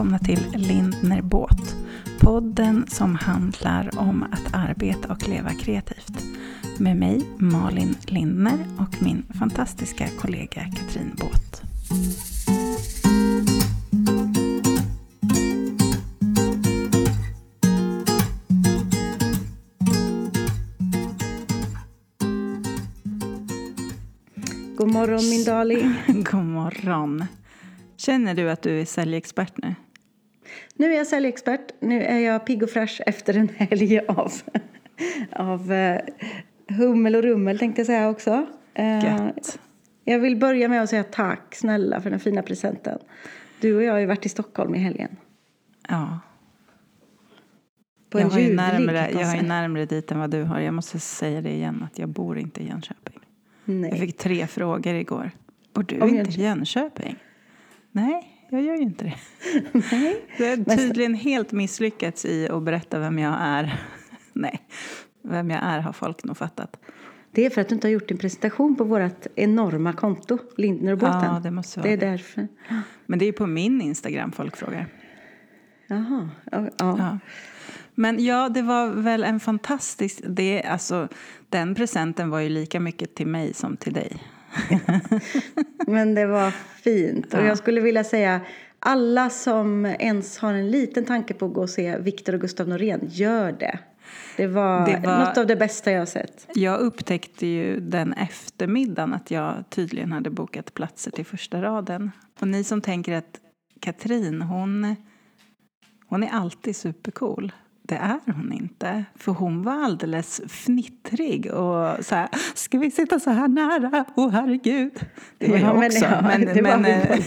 välkomna till Lindner Båt. Podden som handlar om att arbeta och leva kreativt. Med mig Malin Lindner och min fantastiska kollega Katrin Båt. God morgon min darling. God morgon. Känner du att du är säljexpert nu? Nu är jag säljexpert. Nu är jag pigg och fräsch efter en helg av, av uh, hummel och rummel tänkte jag säga också. Uh, Gött. Jag vill börja med att säga tack snälla för den fina presenten. Du och jag har ju varit i Stockholm i helgen. Ja. På jag, har ju närmare, jag har ju närmare dit än vad du har. Jag måste säga det igen att jag bor inte i Jönköping. Jag Nej. fick tre frågor igår. Bor du Om inte i Jönköping? Nej, jag gör ju inte det. Nej. Du har tydligen helt misslyckats i att berätta vem jag är. Nej, vem jag är har folk nog fattat. Det är för att du inte har gjort din presentation på vårt enorma konto, Lindner och båten. Ja, det måste vara det är det. därför. Men det är på min Instagram folk frågar. Jaha. Ja, ja. Ja. Men ja, det var väl en fantastisk... Det, alltså, den presenten var ju lika mycket till mig som till dig. Men det var fint. Och Ja. jag skulle vilja säga alla som ens har en liten tanke på att gå och se Viktor och Gustav Norén, gör det. Det var, Det var- något av det bästa jag sett. Jag upptäckte ju den eftermiddagen att jag tydligen hade bokat platser till första raden. Och ni som tänker att Katrin, hon, hon är alltid supercool. Det är hon inte. För hon var alldeles fnittrig och så här, ska vi sitta så här nära? Åh oh, herregud. Det var Ja, jag men också. ja, men, det var men, vi eh,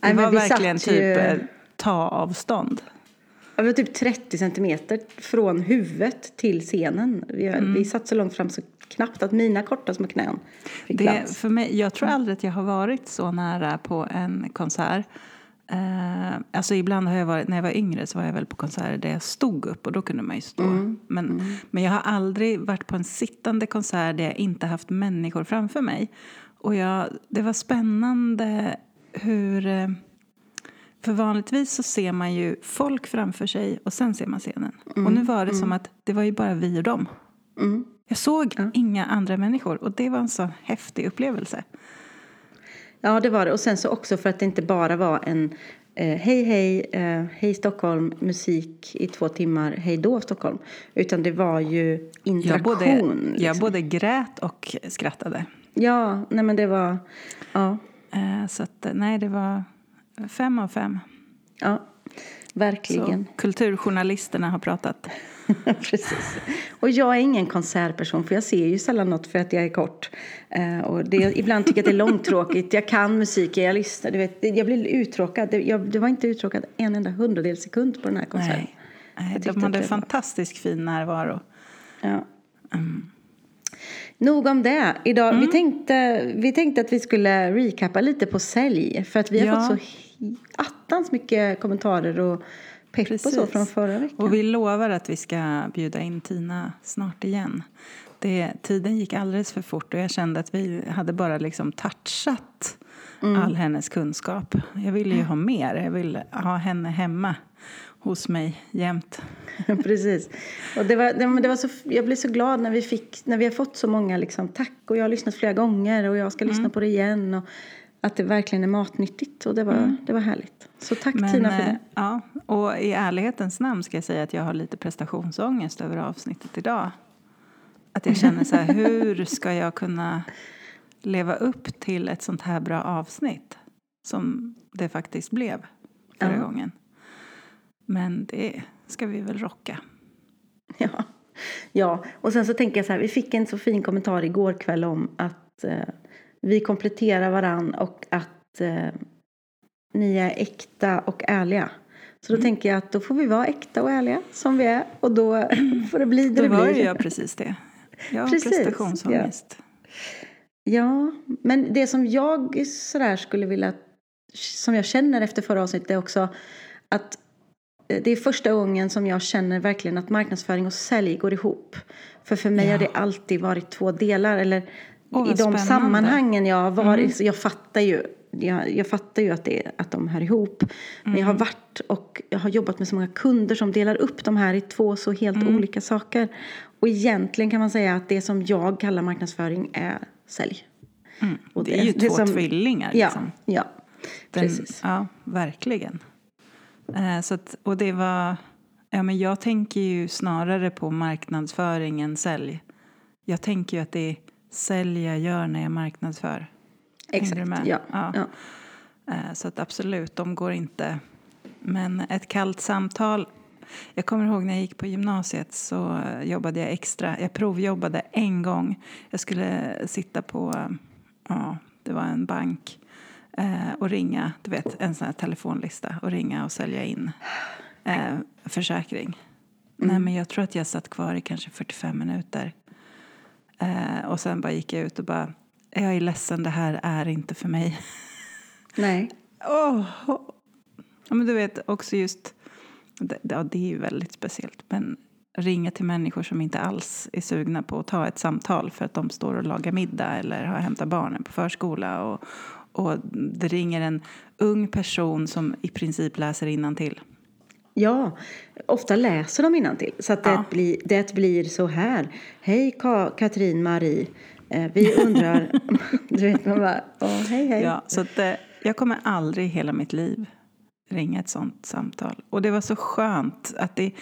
det men var vi verkligen typ ju- eh, ta avstånd. Det var typ 30 centimeter från huvudet till scenen. Vi, Mm. vi satt så långt fram så knappt att mina korta små knän fick Det, plats. för mig, jag tror aldrig att jag har varit så nära på en konsert. Eh, alltså ibland har jag varit, när jag var yngre så var jag väl på konserter där jag stod upp och då kunde man ju stå. Men, men jag har aldrig varit på en sittande konsert där jag inte haft människor framför mig. Och jag, det var spännande hur... eh, För vanligtvis så ser man ju folk framför sig och sen ser man scenen. Och nu var det som att det var ju bara vi och dem. Mm. Jag såg inga andra människor och det var en så häftig upplevelse. Ja, det var det. Och sen så också för att det inte bara var en eh, hej, hej, eh, hej Stockholm, musik i två timmar, hej då Stockholm. Utan det var ju Jag interaktion. både, jag liksom. både grät och skrattade. Ja, nej men det var, ja, Eh, Så att, eh, nej, det var fem av fem. ja, Så verkligen. kulturjournalisterna har pratat. Precis. Och jag är ingen konsertperson för jag ser ju sällan något för att jag är kort. Eh, och det, ibland tycker jag att det är långtråkigt. Jag kan musik, jag lyssnar. Du vet, jag blir uttråkad. Det, jag, det var inte uttråkad en enda hundradels sekund på den här konserten. Nej. Nej, de hade att det var- fantastiskt fin närvaro. Ja. Mm. Nog om det. Idag, vi, tänkte, vi tänkte att vi skulle recappa lite på sälj. För att vi har Ja. fått så attans mycket kommentarer och pepp och så Precis. från förra veckan. Och vi lovar att vi ska bjuda in Tina snart igen. Det, tiden gick alldeles för fort och jag kände att vi hade bara liksom touchat Mm. all hennes kunskap. Jag ville ju ha mer. Jag ville ha henne hemma hos mig jämt. Precis. Och det var, det, det var så, jag blev så glad när vi, fick, när vi har fått så många liksom, tack och jag har lyssnat flera gånger och jag ska Mm. lyssna på det igen. Och att det verkligen är matnyttigt och det var, det var härligt. Så tack Tina för Mm. eh, det. ja, och i ärlighetens namn ska jag säga att jag har lite prestationsångest över avsnittet idag. Att jag känner så här, hur ska jag kunna leva upp till ett sånt här bra avsnitt som det faktiskt blev förra Ja. gången. Men det ska vi väl rocka. Ja. ja, och sen så tänker jag så här, vi fick en så fin kommentar igår kväll om att eh, vi kompletterar varann och att eh, ni är äkta och ärliga. Så Mm. då tänker jag att då får vi vara äkta och ärliga som vi är och då får det bli det Då det var blir. ju jag precis det. Jag har Precis, prestationsångest. Ja, men det som jag sådär skulle vilja, som jag känner efter förra avsnittet är också att eh, det är första gången som jag känner verkligen att marknadsföring och sälj går ihop. För för mig Ja. har det alltid varit två delar. Eller Åh, i de. Mm. sammanhangen jag har varit, så jag fattar ju jag, jag fattar ju att, det, att de hör ihop. Mm. Men jag har varit och jag har jobbat med så många kunder som delar upp de här i två så helt mm. olika saker. Och egentligen kan man säga att det som jag kallar marknadsföring är sälj. Mm. Och det, det är ju det två som, tvillingar. Liksom. Ja, ja Den, precis. Ja, verkligen. Eh, så att, och det var... Ja, men jag tänker ju snarare på marknadsföring än sälj. Jag tänker ju att det är sälj jag gör när jag marknadsför. Exakt, ja. ja. ja. Eh, så att absolut, de går inte... Men ett kallt samtal... Jag kommer ihåg när jag gick på gymnasiet så jobbade jag extra. Jag provjobbade en gång. Jag skulle sitta på, ja, det var en bank eh, och ringa, du vet, en sån här telefonlista och ringa och sälja in eh, försäkring. Mm. Nej, men jag tror att jag satt kvar i kanske 45 minuter. Eh, och sen bara gick jag ut och bara, jag är ledsen, det här är inte för mig. Nej. oh, Ja, men du vet också just, det, ja, det är ju väldigt speciellt, men ringa till människor som inte alls är sugna på att ta ett samtal för att de står och lagar middag eller har hämtat barnen på förskola och, och det ringer en ung person som i princip läser till. Ja, ofta läser de till. Så att det, ja. blir, det blir så här. Hej Ka Katrin Marie. Eh, vi undrar... du vet, man bara, åh, hej hej. Ja, så att, eh, jag kommer aldrig i hela mitt liv ringa ett sånt samtal. Och det var så skönt att det,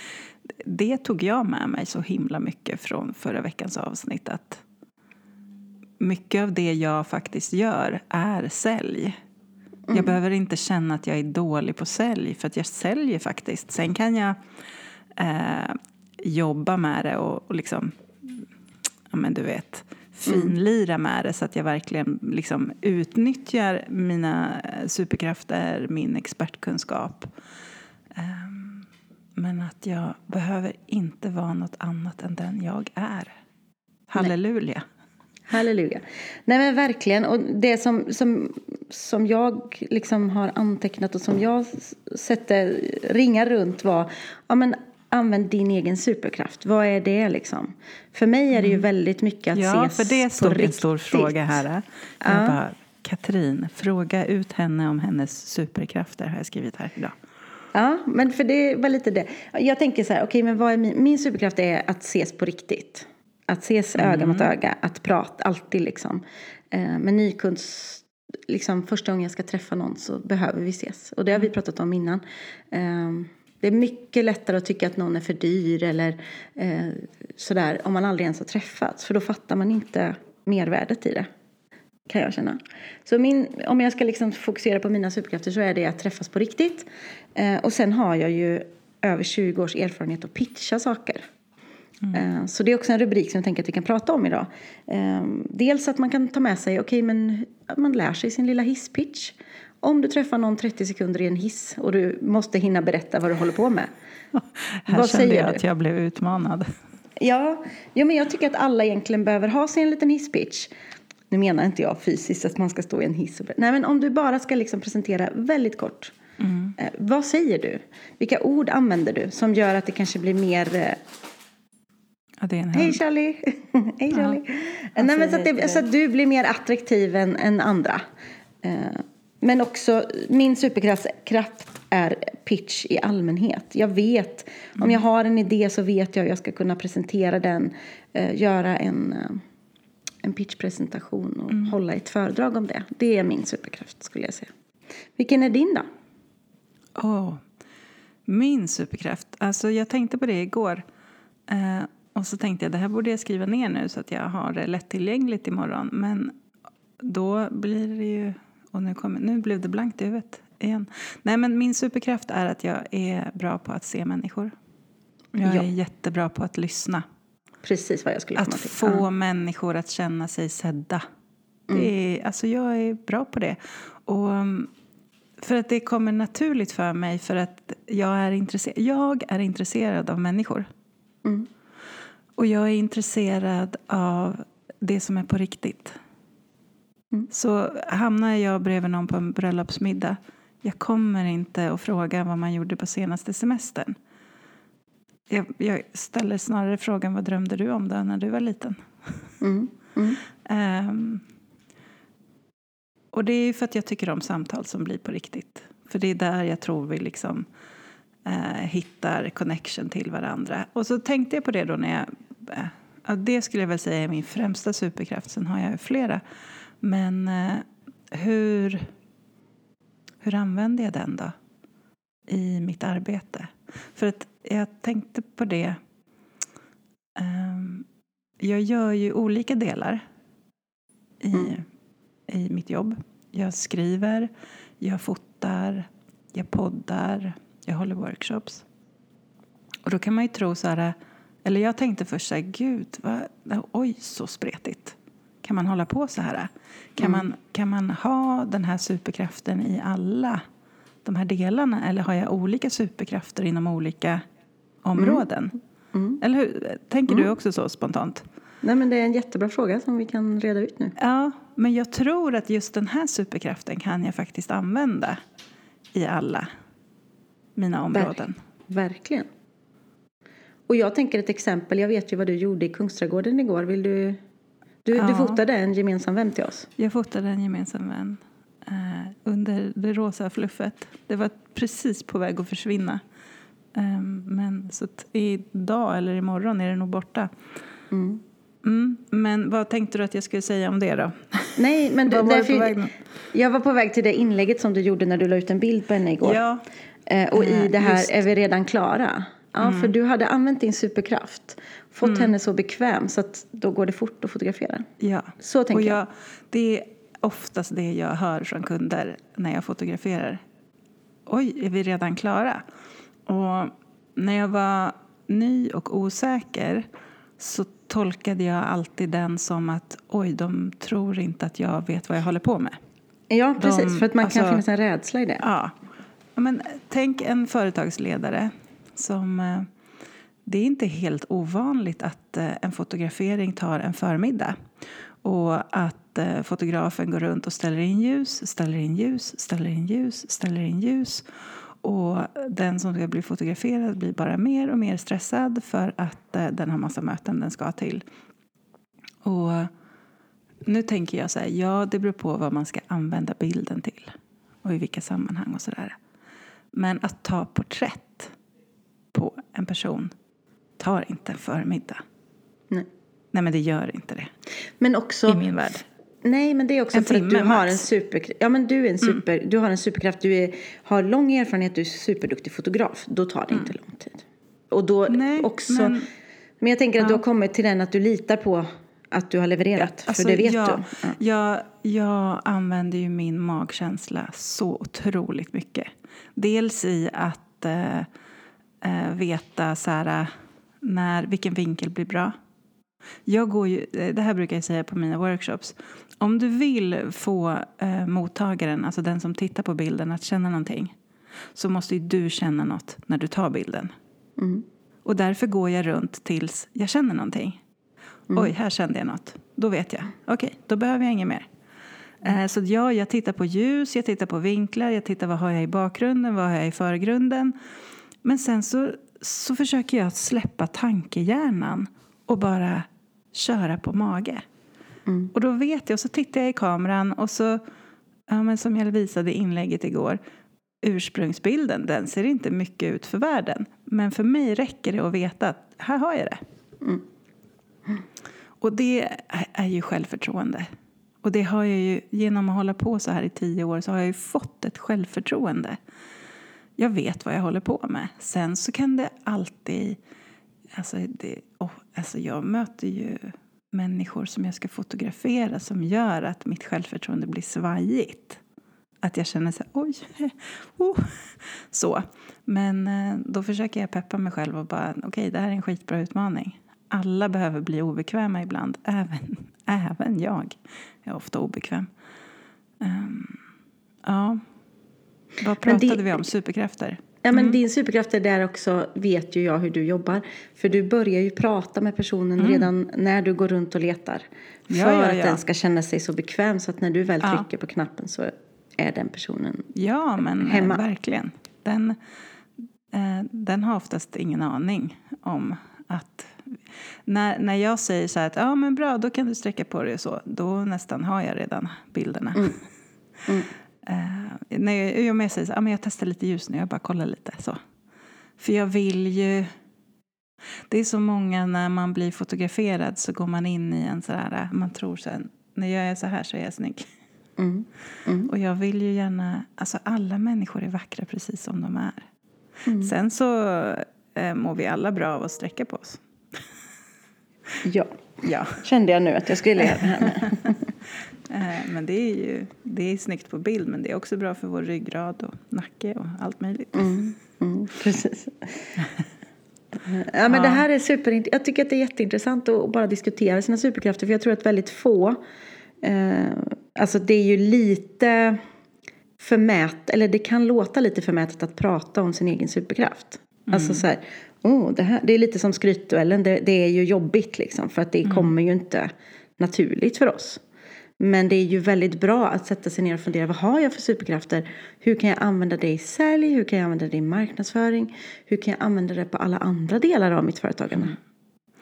det tog jag med mig så himla mycket från förra veckans avsnitt. Att mycket av det jag faktiskt gör är sälj. Mm. Jag behöver inte känna att jag är dålig på sälj, för att jag säljer faktiskt. Sen kan jag eh, jobba med det och, och liksom, ja men du vet, finlira med det så att jag verkligen liksom utnyttjar mina superkrafter, min expertkunskap. Um, men att jag behöver inte vara något annat än den jag är. Halleluja. Halleluja. Nej men verkligen. Och det som, som, som jag liksom har antecknat och som jag sätter ringar runt var ja, men använd din egen superkraft. Vad är det liksom? För mig är det ju mm. väldigt mycket att ja, ses för det stod en stor fråga här. Jag ja. bara, Katrin, fråga ut henne om hennes superkrafter har jag skrivit här idag. Ja, men för det var lite det. Jag tänker så här, okej, okay, men vad är min, min superkraft är att ses på riktigt. Att ses mm. öga mot öga, att prata, alltid liksom. Eh, med nykunds, liksom första gången jag ska träffa någon så behöver vi ses. Och det har vi mm. pratat om innan. Eh, det är mycket lättare att tycka att någon är för dyr eller eh, sådär om man aldrig ens har träffats. För då fattar man inte mervärdet i det. Kan jag känna. Så min, om jag ska liksom fokusera på mina superkrafter så är det att träffas på riktigt. Eh, och sen har jag ju över 20 års erfarenhet att pitcha saker. Mm. Eh, så det är också en rubrik som jag tänker att vi kan prata om idag. Eh, dels att man kan ta med sig, okej okay, men man lär sig sin lilla hisspitch. Om du träffar någon 30 sekunder i en hiss och du måste hinna berätta vad du håller på med. Här vad kände jag du? att jag blev utmanad. Ja, ja, men jag tycker att alla egentligen behöver ha sin liten hisspitch. Nu menar inte jag fysiskt att man ska stå i en hiss. Och... Nej, men om du bara ska liksom presentera väldigt kort. Mm. Eh, vad säger du? Vilka ord använder du som gör att det kanske blir mer Hej Charlie! Hej Charlie! Ja, Nej, men så, att det, så att du blir mer attraktiv än, än andra. Eh, men också, min superkraft är pitch i allmänhet. Jag vet, mm. om jag har en idé så vet jag att jag ska kunna presentera den, uh, göra en, uh, en pitchpresentation och mm. hålla ett föredrag om det. Det är min superkraft skulle jag säga. Vilken är din då? Oh, min superkraft? Alltså jag tänkte på det igår. Uh, och så tänkte jag det här borde jag skriva ner nu så att jag har det lättillgängligt imorgon. Men då blir det ju och nu, kom, nu blev det blankt i huvudet igen. Nej, men min superkraft är att jag är bra på att se människor. Jag ja. är jättebra på att lyssna. Precis vad jag skulle Att få ja. människor att känna sig sedda. Mm. Är, alltså jag är bra på det. Och um, för att det kommer naturligt för mig för att jag är, intresserad, jag är intresserad av människor. Mm. Och jag är intresserad av det som är på riktigt. Mm. Så hamnar jag bredvid någon på en bröllopsmiddag jag kommer inte att fråga vad man gjorde på senaste semestern. Jag, jag ställer snarare frågan vad drömde du om då när du var liten? Mm. Mm. um, och det är för att jag tycker om samtal som blir på riktigt. För det är där jag tror vi liksom eh, hittar connection till varandra. Och så tänkte jag på det då när jag... Eh, det skulle jag väl säga är min främsta superkraft. Sen har jag ju flera. Men eh, hur, hur använder jag den då i mitt arbete? För att jag tänkte på det. Um, jag gör ju olika delar i, mm. i mitt jobb. Jag skriver, jag fotar, jag poddar, jag håller workshops. Och då kan man ju tro så här, eller jag tänkte först så här, gud, vad, oj så spretigt. Kan man hålla på så här? Kan, mm. man, kan man ha den här superkraften i alla de här delarna eller har jag olika superkrafter inom olika områden? Mm. Mm. Eller hur? Tänker du mm. också så spontant? Nej, men det är en jättebra fråga som vi kan reda ut nu. Ja, men jag tror att just den här superkraften kan jag faktiskt använda i alla mina områden. Ver verkligen. Och jag tänker ett exempel. Jag vet ju vad du gjorde i Kungsträdgården igår. Vill du... Du, ja. du fotade en gemensam vän till oss. Jag fotade en gemensam vän eh, under det rosa fluffet. Det var precis på väg att försvinna. Um, men så idag eller imorgon är det nog borta. Mm. Mm, men vad tänkte du att jag skulle säga om det då? Nej, men du, därför, jag var på väg till det inlägget som du gjorde när du la ut en bild på henne igår. Ja. Eh, och i det här Just. är vi redan klara. Ja, mm. för du hade använt din superkraft. Fått mm. henne så bekväm så att då går det fort att fotografera. Ja. Så tänker och jag, jag. Det är oftast det jag hör från kunder när jag fotograferar. Oj, är vi redan klara? Och när jag var ny och osäker så tolkade jag alltid den som att oj, de tror inte att jag vet vad jag håller på med. Ja, precis. De, för att man alltså, kan finnas en rädsla i det. Ja. Men, tänk en företagsledare som... Eh, det är inte helt ovanligt att eh, en fotografering tar en förmiddag och att eh, fotografen går runt och ställer in ljus, ställer in ljus, ställer in ljus, ställer in ljus och den som ska bli fotograferad blir bara mer och mer stressad för att den har massa möten den ska till. Och nu tänker jag så här, ja det beror på vad man ska använda bilden till och i vilka sammanhang och sådär. Men att ta porträtt på en person tar inte en förmiddag. Nej. Nej men det gör inte det. Men också, I min värld. Nej, men det är också en för att du max. har en super, ja, men du är en mm. super, mm. du har en superkraft, du är, har lång erfarenhet, du är superduktig fotograf. Då tar det mm. inte lång tid. Och då Nej, också, men, men jag tänker att ja. du har kommit till den att du litar på att du har levererat, alltså, för det vet jag, du. Ja. Jag, jag använder ju min magkänsla så otroligt mycket. Dels i att äh, äh, veta så här, när, vilken vinkel blir bra. Jag går ju, det här brukar jag säga på mina workshops. Om du vill få eh, mottagaren, alltså den som tittar på bilden, att känna någonting så måste ju du känna något när du tar bilden. Mm. Och därför går jag runt tills jag känner någonting. Mm. Oj, här kände jag något. Då vet jag. Okej, okay, då behöver jag inget mer. Eh, så ja, jag tittar på ljus, jag tittar på vinklar, jag tittar vad har jag i bakgrunden, vad har jag i förgrunden. Men sen så, så försöker jag släppa tankehjärnan och bara köra på mage. Mm. Och då vet jag, och så tittar jag i kameran och så, ja, men som jag visade i inlägget igår, ursprungsbilden, den ser inte mycket ut för världen. Men för mig räcker det att veta att här har jag det. Mm. Och det är ju självförtroende. Och det har jag ju, genom att hålla på så här i tio år så har jag ju fått ett självförtroende. Jag vet vad jag håller på med. Sen så kan det alltid, alltså, det, oh, alltså jag möter ju människor som jag ska fotografera som gör att mitt självförtroende blir svajigt. Att jag känner så här, oj, oh. så. Men eh, då försöker jag peppa mig själv och bara, okej, okay, det här är en skitbra utmaning. Alla behöver bli obekväma ibland, även, även jag. Är ofta obekväm. Um, ja. Vad pratade det, vi om? Superkrafter? Ja, men mm. Din superkraft är där också, vet ju jag hur du jobbar. För du börjar ju prata med personen mm. redan när du går runt och letar. För ja, ja, ja. att den ska känna sig så bekväm så att när du väl trycker på knappen så är den personen Ja, men eh, hemma. verkligen. Den, eh, den har oftast ingen aning om att när, när jag säger så här att ja men bra, då kan du sträcka på dig och så, då nästan har jag redan bilderna. Mm. Mm. Uh, när jag, jag med säger så, ah, men jag testar lite ljus nu, jag bara kollar lite. så. För jag vill ju... Det är så många när man blir fotograferad så går man in i en sådär, man tror sen, när jag är så här så är jag snygg. Mm. Mm. Och jag vill ju gärna, alltså alla människor är vackra precis som de är. Mm. Sen så eh, mår vi alla bra av att sträcka på oss. Ja, ja. kände jag nu att jag skulle göra det här med. Eh, men det är ju det är snyggt på bild men det är också bra för vår ryggrad och nacke och allt möjligt. Mm, mm, precis. Ja, men ja. Det här är super, jag tycker att det är jätteintressant att bara diskutera sina superkrafter för jag tror att väldigt få eh, Alltså det är ju lite förmätet, eller det kan låta lite förmätet att prata om sin egen superkraft. Mm. Alltså så här, oh, det, här, det är lite som skrytduellen, det, det är ju jobbigt liksom för att det mm. kommer ju inte naturligt för oss. Men det är ju väldigt bra att sätta sig ner och fundera, vad har jag för superkrafter? Hur kan jag använda det i sälj? Hur kan jag använda det i marknadsföring? Hur kan jag använda det på alla andra delar av mitt företagande? Mm.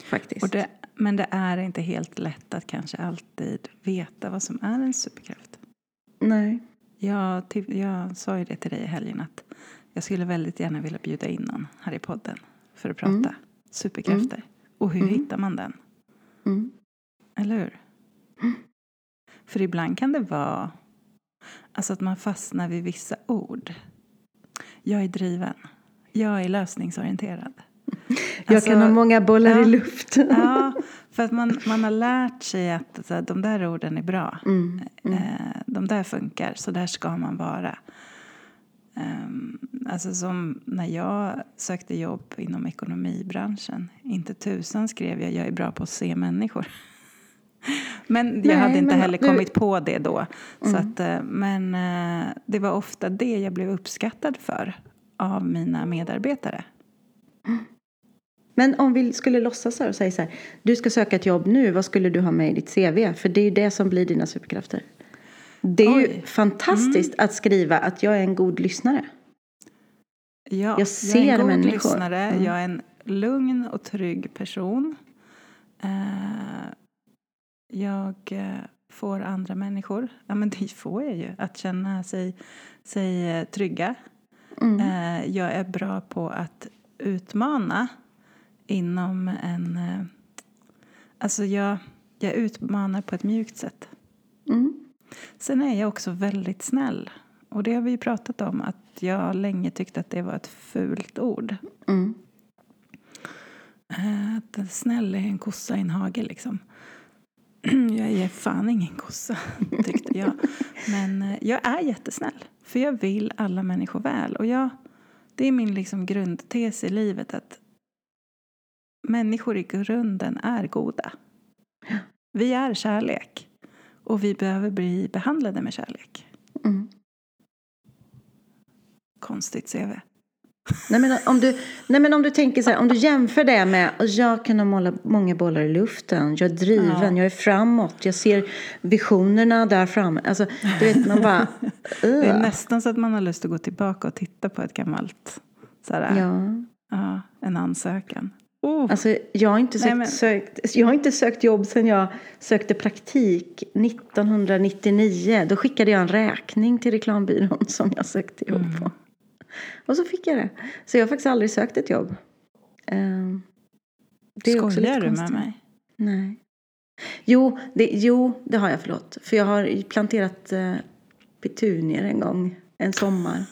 Faktiskt. Det, men det är inte helt lätt att kanske alltid veta vad som är en superkraft. Nej. Jag, jag sa ju det till dig i helgen att jag skulle väldigt gärna vilja bjuda in någon här i podden för att prata mm. superkrafter. Mm. Och hur mm. hittar man den? Mm. Eller hur? Mm. För ibland kan det vara alltså att man fastnar vid vissa ord. Jag är driven. Jag är lösningsorienterad. Jag alltså, kan ha alltså, många bollar ja, i luft. ja, för att man, man har lärt sig att så, de där orden är bra. Mm, mm. Eh, de där funkar, så där ska man vara. Um, alltså som när jag sökte jobb inom ekonomibranschen. Inte tusan skrev jag jag är bra på att se människor. men jag Nej, hade inte heller du... kommit på det då. Mm. Så att, eh, men uh, det var ofta det jag blev uppskattad för av mina medarbetare. Men om vi skulle låtsas här och säga så här, du ska söka ett jobb nu, vad skulle du ha med i ditt CV? För det är ju det som blir dina superkrafter. Det är Oj. ju fantastiskt mm. att skriva att jag är en god lyssnare. Ja, jag ser jag är en god människor. lyssnare, mm. jag är en lugn och trygg person. Uh, jag uh, får andra människor, ja men det får jag ju, att känna sig, sig uh, trygga. Mm. jag är bra på att utmana inom en... Eh, alltså jag, jag utmanar på ett mjukt sätt. Mm. Sen är jag också väldigt snäll. Och det har vi pratat om, att jag länge tyckte att det var ett fult ord. Mm. Eh, att snäll är en kossa i en hage liksom. Jag är fan ingen kossa, tyckte jag. Men eh, jag är jättesnäll, för jag vill alla människor väl. Och jag, det är min liksom grundtes i livet att människor i grunden är goda. Vi är kärlek och vi behöver bli behandlade med kärlek. Mm. Konstigt CV. Nej men, om du, nej men om du tänker så här, om du jämför det med jag kan ha måla många bollar i luften, jag är driven, ja. jag är framåt, jag ser visionerna där framme. Alltså, du vet, man bara... Uh. Det är nästan så att man har lust att gå tillbaka och titta på ett gammalt, så här, ja. Ja, en ansökan. Oh. Alltså, jag, har inte sökt, Nej, men... sökt, jag har inte sökt jobb sedan jag sökte praktik 1999. Då skickade jag en räkning till reklambyrån som jag sökte jobb mm. Och så fick jag det. Så jag har faktiskt aldrig sökt ett jobb. Uh, det är Skojar också lite du med mig? Nej. Jo det, jo, det har jag, förlåt. För jag har planterat uh, petunier en gång, en sommar.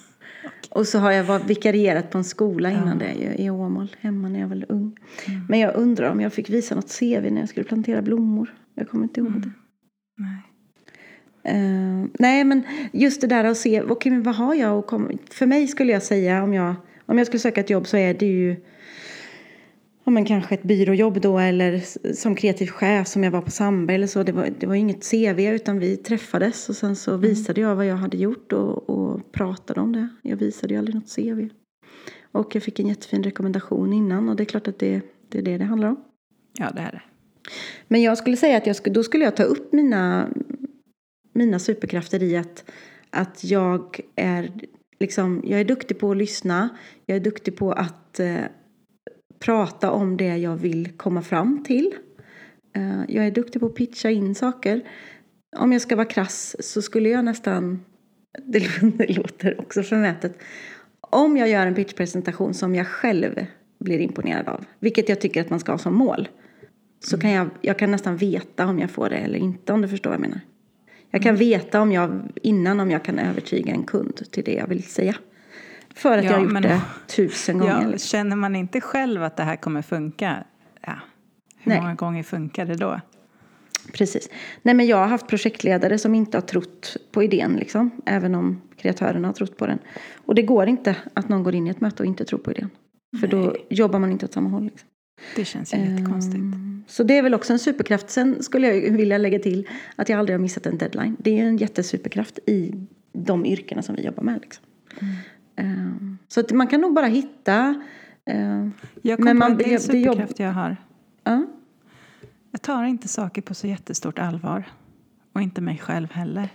Och så har jag vikarierat på en skola innan ja. det i Åmål, hemma när jag var ung. Mm. Men jag undrar om jag fick visa något CV när jag skulle plantera blommor. Jag kommer inte ihåg mm. det. Nej. Uh, nej men just det där att se, okay, men vad har jag och kom, För mig skulle jag säga om jag, om jag skulle söka ett jobb så är det ju ja, men kanske ett byråjobb då eller som kreativ chef som jag var på Sandberg eller så. Det var, det var inget CV utan vi träffades och sen så mm. visade jag vad jag hade gjort och, och pratade om det. Jag visade ju aldrig något CV. Och jag fick en jättefin rekommendation innan och det är klart att det, det är det det handlar om. Ja, det är det. Men jag skulle säga att jag då skulle jag ta upp mina, mina superkrafter i att, att jag är liksom, jag är duktig på att lyssna. Jag är duktig på att eh, prata om det jag vill komma fram till. Eh, jag är duktig på att pitcha in saker. om jag ska vara krass så skulle jag nästan, det låter också förmätet, om jag gör en pitchpresentation som jag själv blir imponerad av, vilket jag tycker att man ska ha som mål, så kan jag, jag kan nästan veta om jag får det eller inte, om du förstår vad jag menar. Jag kan veta om jag, innan om jag kan övertyga en kund till det jag vill säga. För att Ja, jag har gjort men- det tusen gånger. Ja, liksom. känner man inte själv att det här kommer funka, ja, hur Nej. många gånger funkar det då? Precis. Nej, men jag har haft projektledare som inte har trott på idén, liksom, även om kreatörerna har trott på den. Och det går inte att någon går in i ett möte och inte tror på idén. För då jobbar man inte åt samma håll. Liksom. Det känns ju jättekonstigt. Ehm, Så det är väl också en superkraft. Sen skulle jag vilja lägga till att jag aldrig har missat en deadline. Det är en jättesuperkraft i de yrkena som vi jobbar med. Liksom. Ehm, Så att man kan nog bara hitta... ehm, Jag kom Men på en till det jobb- superkraft jag har. ja. Jag tar inte saker på så jättestort allvar. Och inte mig själv heller.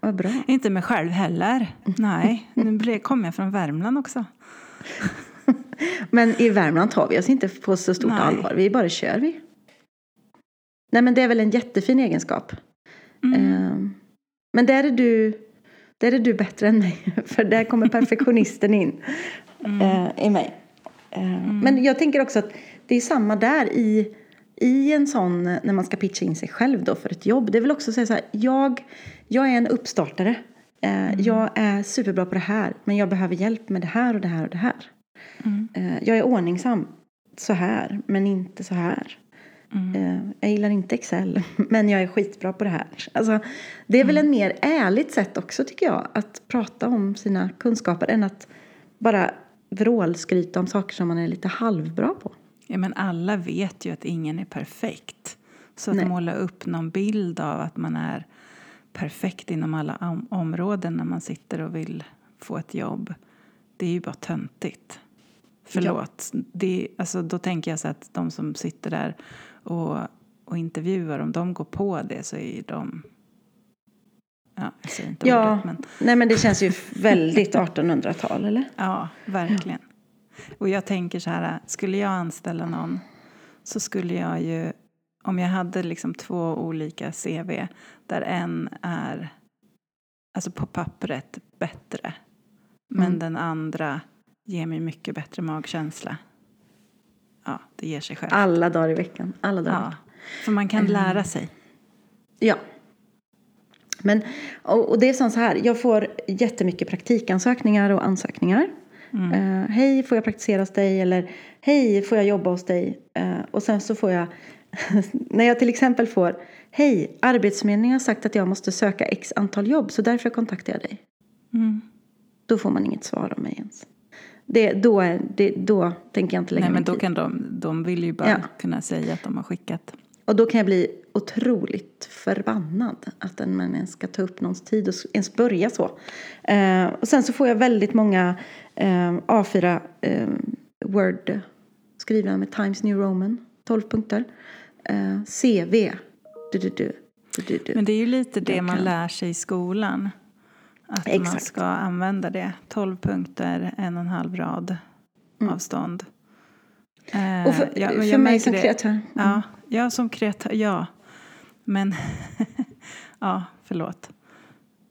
Vad bra. Inte mig själv heller. Nej, nu ble- kom jag från Värmland också. Men i Värmland tar vi oss inte på så stort Nej. allvar. Vi bara kör vi. Nej men det är väl en jättefin egenskap. Mm. Ehm, Men där är du, där är du bättre än mig. För där kommer perfektionisten in Mm. eh, i mig. Ehm, Men jag tänker också att det är samma där i, i en sån, när man ska pitcha in sig själv då för ett jobb. Det är väl också att säga så här, jag, jag är en uppstartare. Eh, Jag är superbra på det här, men jag behöver hjälp med det här och det här och det här. Mm. Eh, Jag är ordningsam så här, men inte så här. Mm. Eh, Jag gillar inte Excel, men jag är skitbra på det här. Alltså, det är väl Mm. en mer ärligt sätt också tycker jag, att prata om sina kunskaper än att bara vrålskryta om saker som man är lite halvbra på. Ja, men alla vet ju att ingen är perfekt. Så att Nej. måla upp någon bild av att man är perfekt inom alla om- områden när man sitter och vill få ett jobb, det är ju bara töntigt. Förlåt. Det, alltså, då tänker jag så att de som sitter där och, och intervjuar, om de går på det så är de... Ja, jag säger inte Ja, ordet, men... nej men det känns ju väldigt 1800-tal, eller? Ja, verkligen. Och jag tänker så här, skulle jag anställa någon så skulle jag ju, om jag hade liksom två olika CV där en är, alltså på pappret, bättre men Mm. den andra ger mig mycket bättre magkänsla. Ja, det ger sig själv. Alla dagar i veckan. Alla dagar. Ja, för man kan lära sig. Ja. Men, och, det är så här, jag får jättemycket praktikansökningar och ansökningar. Eh, hej, får jag praktisera hos dig? Eller hej, får jag jobba hos dig? Eh, och sen så får jag, när jag till exempel får, hej, Arbetsförmedlingen har sagt att jag måste söka x antal jobb så därför kontaktar jag dig. Mm. Då får man inget svar av mig ens. Det, då, är, det, då tänker jag inte lägga Nej, men då tid. kan de, de vill ju bara Ja. kunna säga att de har skickat. Och då kan jag bli otroligt förbannad att en människa ska ta upp någons tid och ens börja så. Eh, och sen så får jag väldigt många eh, A4 eh, Word skrivna med Times New Roman, 12 punkter. Eh, CV. Du, du, du. Du, du, du. Men det är ju lite det man lär sig i skolan. Att man Exakt. ska använda det. 12 punkter, en och en halv rad avstånd. Eh, Mm. Och för, ja, men för jag mig som det. kreatör. Ja, ja, som kreatör, ja. Men, ja, förlåt.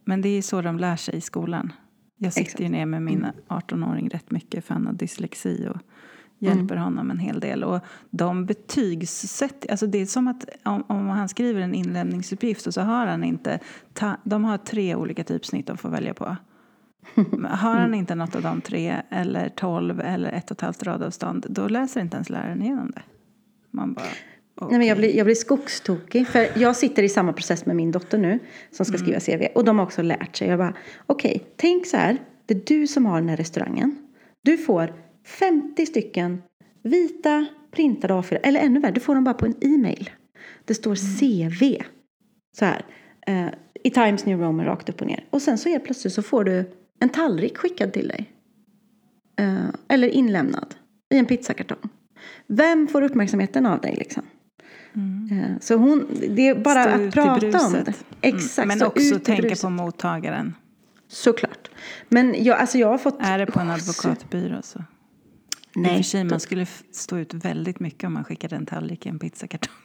Men det är så de lär sig i skolan. Jag sitter Exakt. ju ner med min 18-åring rätt mycket för han har dyslexi och hjälper honom en hel del. Och de betygssätter, alltså det är som att om, om han skriver en inlämningsuppgift och så har han inte, ta, de har tre olika typsnitt de får välja på. Har han inte något av de tre, eller tolv eller ett och ett halvt radavstånd, då läser inte ens läraren igenom det. Man bara, Nej, men jag, blir, jag blir skogstokig. För jag sitter i samma process med min dotter nu som ska skriva CV. Och de har också lärt sig. Jag bara, okej, tänk så här. Det är du som har den här restaurangen. Du får 50 stycken vita printade A4. Eller ännu värre, du får dem bara på en e-mail. Det står CV. Så här. Eh, I Times New Roman rakt upp och ner. Och sen så helt plötsligt så får du en tallrik skickad till dig. Eh, eller inlämnad i en pizzakartong. Vem får uppmärksamheten av dig liksom? Eh, Så hon, det är bara att prata om det. Exakt, Mm. Men också tänka på mottagaren. Såklart. Men jag, alltså jag har fått... Är det på en advokatbyrå så. I och Nej. för sig, man skulle stå ut väldigt mycket om man skickade en tallrik i en pizzakartong.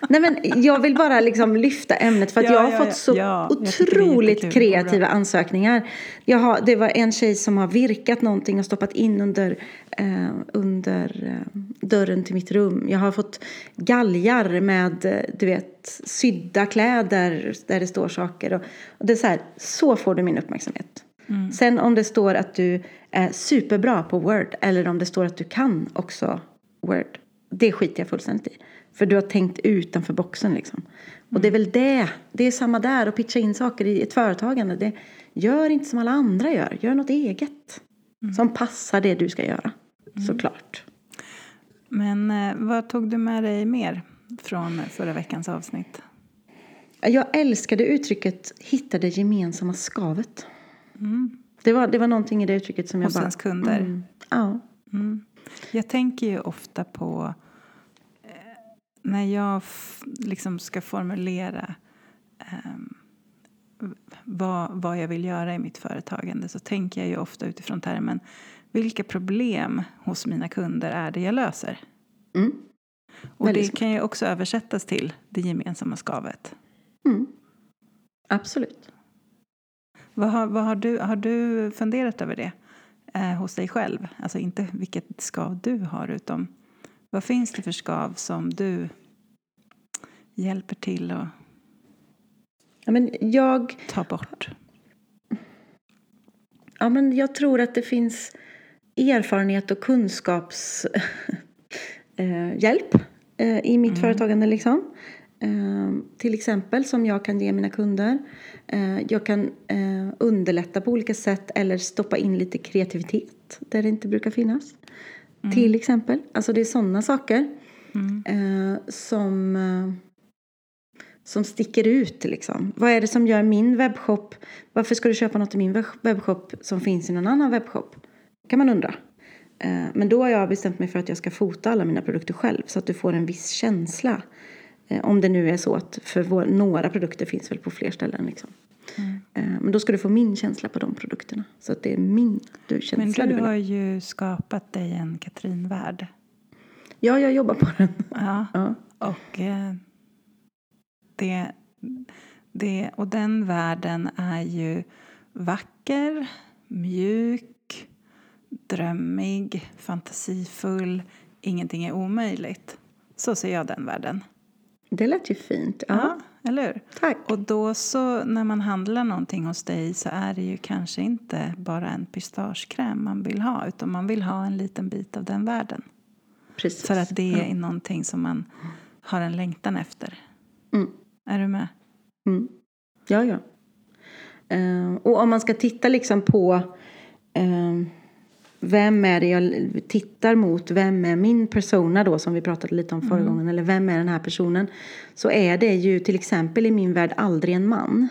Nej, men jag vill bara liksom lyfta ämnet för att Ja, jag har ja, fått så Ja, otroligt kreativa ansökningar. Jag har, det var en tjej som har virkat någonting och stoppat in under, eh, under eh, dörren till mitt rum. Jag har fått galgar med eh, du vet, sydda kläder där det står saker. Och, och det är så här, så får du min uppmärksamhet. Mm. Sen om det står att du är superbra på Word eller om det står att du kan också Word. Det skiter jag fullständigt i. För du har tänkt utanför boxen liksom. Och det är väl det. Det är samma där att pitcha in saker i ett företagande. Det, gör inte som alla andra gör. Gör något eget. Som passar det du ska göra. Såklart. Men eh, vad tog du med dig mer från förra veckans avsnitt? Jag älskade uttrycket hitta det gemensamma skavet. Det, var, det var någonting i det uttrycket som jag Hos bara... ens kunder? Mm, ja. Jag tänker ju ofta på eh, när jag liksom ska formulera ehm, vad, vad jag vill göra i mitt företagande så tänker jag ju ofta utifrån termen vilka problem hos mina kunder är det jag löser? Mm. Och Väldigt det kan ju också översättas till det gemensamma skavet. Mm. Absolut. Vad har, vad har, du, har du funderat över det eh, hos dig själv? Alltså inte vilket skav du har utan vad finns det för skav som du hjälper till att Ja, men jag... ta bort? Ja, men jag tror att det finns erfarenhet och kunskapshjälp eh, eh, i mitt företagande. Liksom. Eh, till exempel som jag kan ge mina kunder. Eh, jag kan eh, underlätta på olika sätt eller stoppa in lite kreativitet där det inte brukar finnas. Till exempel. Alltså det är sådana saker eh, som, som sticker ut. Liksom. Vad är det som gör min webbshop? Varför ska du köpa något i min web- webbshop som finns i någon annan webbshop? kan man undra. Men då har jag bestämt mig för att jag ska fota alla mina produkter själv så att du får en viss känsla. Eh, Om det nu är så att för vår, några produkter finns väl på fler ställen. Liksom. Eh, Men då ska du få min känsla på de produkterna. Så att det är min du, Men känsla du du vill ha. har ju skapat dig en Katrin-värld. Ja, jag jobbar på den. Ja. Ja. Och, eh, det, det, och den världen är ju vacker, mjuk, drömmig, fantasifull. Ingenting är omöjligt. Så ser jag den världen. Det lät ju fint. Ja, Ja, eller hur? tack. Och då så när man handlar någonting hos dig så är det ju kanske inte bara en pistagekräm man vill ha utan man vill ha en liten bit av den världen. Precis. För att det är någonting som man har en längtan efter. Mm. Är du med? Mm. Ja, ja. Eh, och om man ska titta liksom på eh, vem är det jag tittar mot, vem är min persona då som vi pratade lite om förra gången, eller vem är den här personen? Så är det ju till exempel i min värld aldrig en man.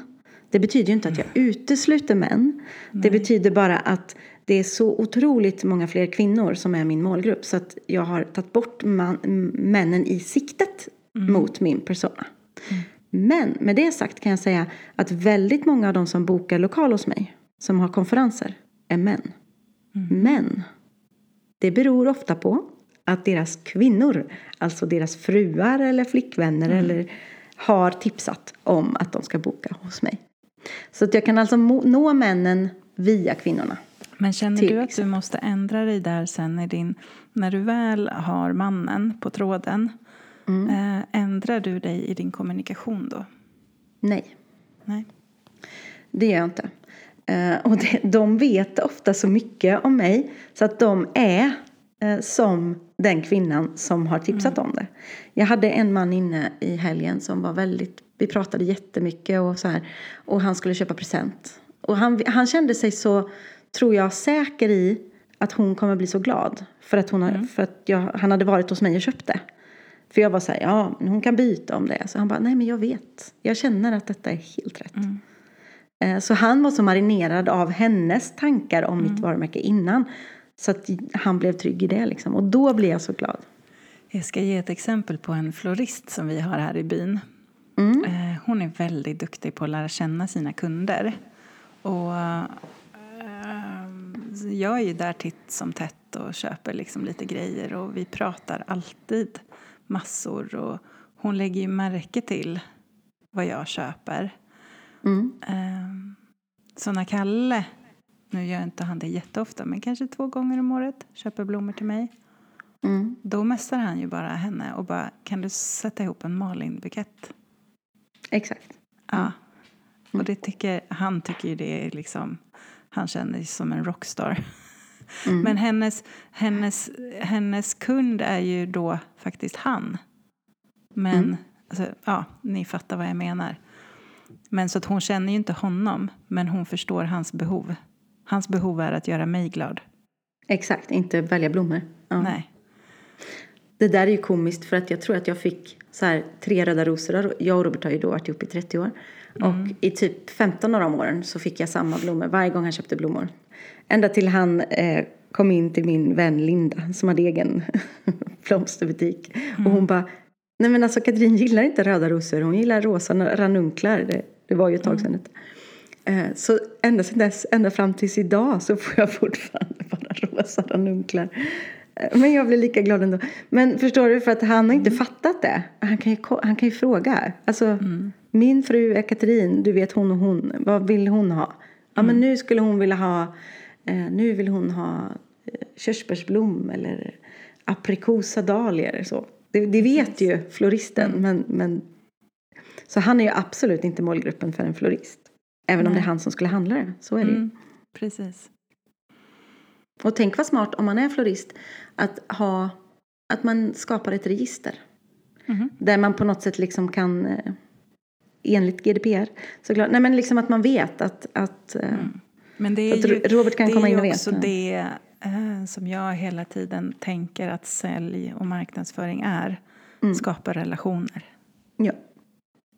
Det betyder ju inte att jag utesluter män. Det betyder bara att det är så otroligt många fler kvinnor som är min målgrupp så att jag har tagit bort man, männen i siktet mot min persona. Men med det sagt kan jag säga att väldigt många av de som bokar lokal hos mig, som har konferenser, är män. Men det beror ofta på att deras kvinnor, alltså deras fruar eller flickvänner eller har tipsat om att de ska boka hos mig. Så att jag kan alltså nå männen via kvinnorna. Men känner du att du måste ändra dig där sen i din, när du väl har mannen på tråden, Mm. eh, ändrar du dig i din kommunikation då? Nej. Nej. Det gör jag inte. Eh, och de vet ofta så mycket om mig så att de är eh, som den kvinnan som har tipsat om det. Jag hade en man inne i helgen som var väldigt, vi pratade jättemycket och så här. Och han skulle köpa present. Och han, han kände sig så, tror jag, säker i att hon kommer bli så glad. För att, hon har, för att jag, han hade varit hos mig och köpt det. För jag var så här, ja, hon kan byta om det. Så han bara, nej men jag vet. Jag känner att detta är helt rätt. Eh, Så han var så marinerad av hennes tankar om mitt varumärke innan. Så att han blev trygg i det liksom. Och då blev jag så glad. Jag ska ge ett exempel på en florist som vi har här i byn. Mm. Eh, Hon är väldigt duktig på att lära känna sina kunder. Och eh, jag är ju där titt som tätt och köper liksom lite grejer och vi pratar alltid massor. Och hon lägger ju märke till vad jag köper. Mm. Ehm, så när Kalle, nu gör inte han det jätteofta, men kanske två gånger om året, köper blommor till mig. Mm. Då mässar han ju bara henne och bara, kan du sätta ihop en Malin-bukett? Exakt. Ja. Och det tycker, han tycker ju det är liksom, han känner sig som en rockstar. Mm. Men hennes, hennes, hennes kund är ju då faktiskt han. Men, Mm. alltså, ja, ni fattar vad jag menar. Men så att hon känner ju inte honom, men hon förstår hans behov. Hans behov är att göra mig glad. Exakt, inte välja blommor. Ja. Nej. Det där är ju komiskt för att jag tror att jag fick så här, tre röda rosor. Jag och Robert har ju då varit ihop i 30 år. Och i typ 15 av de åren så fick jag samma blommor varje gång han köpte blommor. Ända till han eh, kom in till min vän Linda som hade egen blomsterbutik. Och hon bara, nej men alltså Katrin gillar inte röda rosor, hon gillar rosa ranunklar. Det, det var ju ett tag sedan. Eh, så ända sedan dess, ända fram tills idag så får jag fortfarande bara rosa ranunklar. Eh, Men jag blir lika glad ändå. Men förstår du, för att han har inte fattat det. Han kan ju, han kan ju fråga. Alltså, min fru är Katrin, du vet hon och hon. Vad vill hon ha? Ja, men nu skulle hon vilja ha, eh, nu vill hon ha körsbärsblom eller aprikosadalier. Så. Det, det vet ju floristen. Men, men, så han är ju absolut inte målgruppen för en florist. Även om det är han som skulle handla det. Så är det ju. Mm, precis. Och tänk vad smart om man är florist att ha att man skapar ett register. Mhm. Där man på något sätt liksom kan eh, enligt GDPR såklart, nej men liksom att man vet att, att eh, Men det är ju, Robert kan det komma är in och ju veta. också det som jag hela tiden tänker att sälj och marknadsföring är. Mm. Skapa relationer. ja.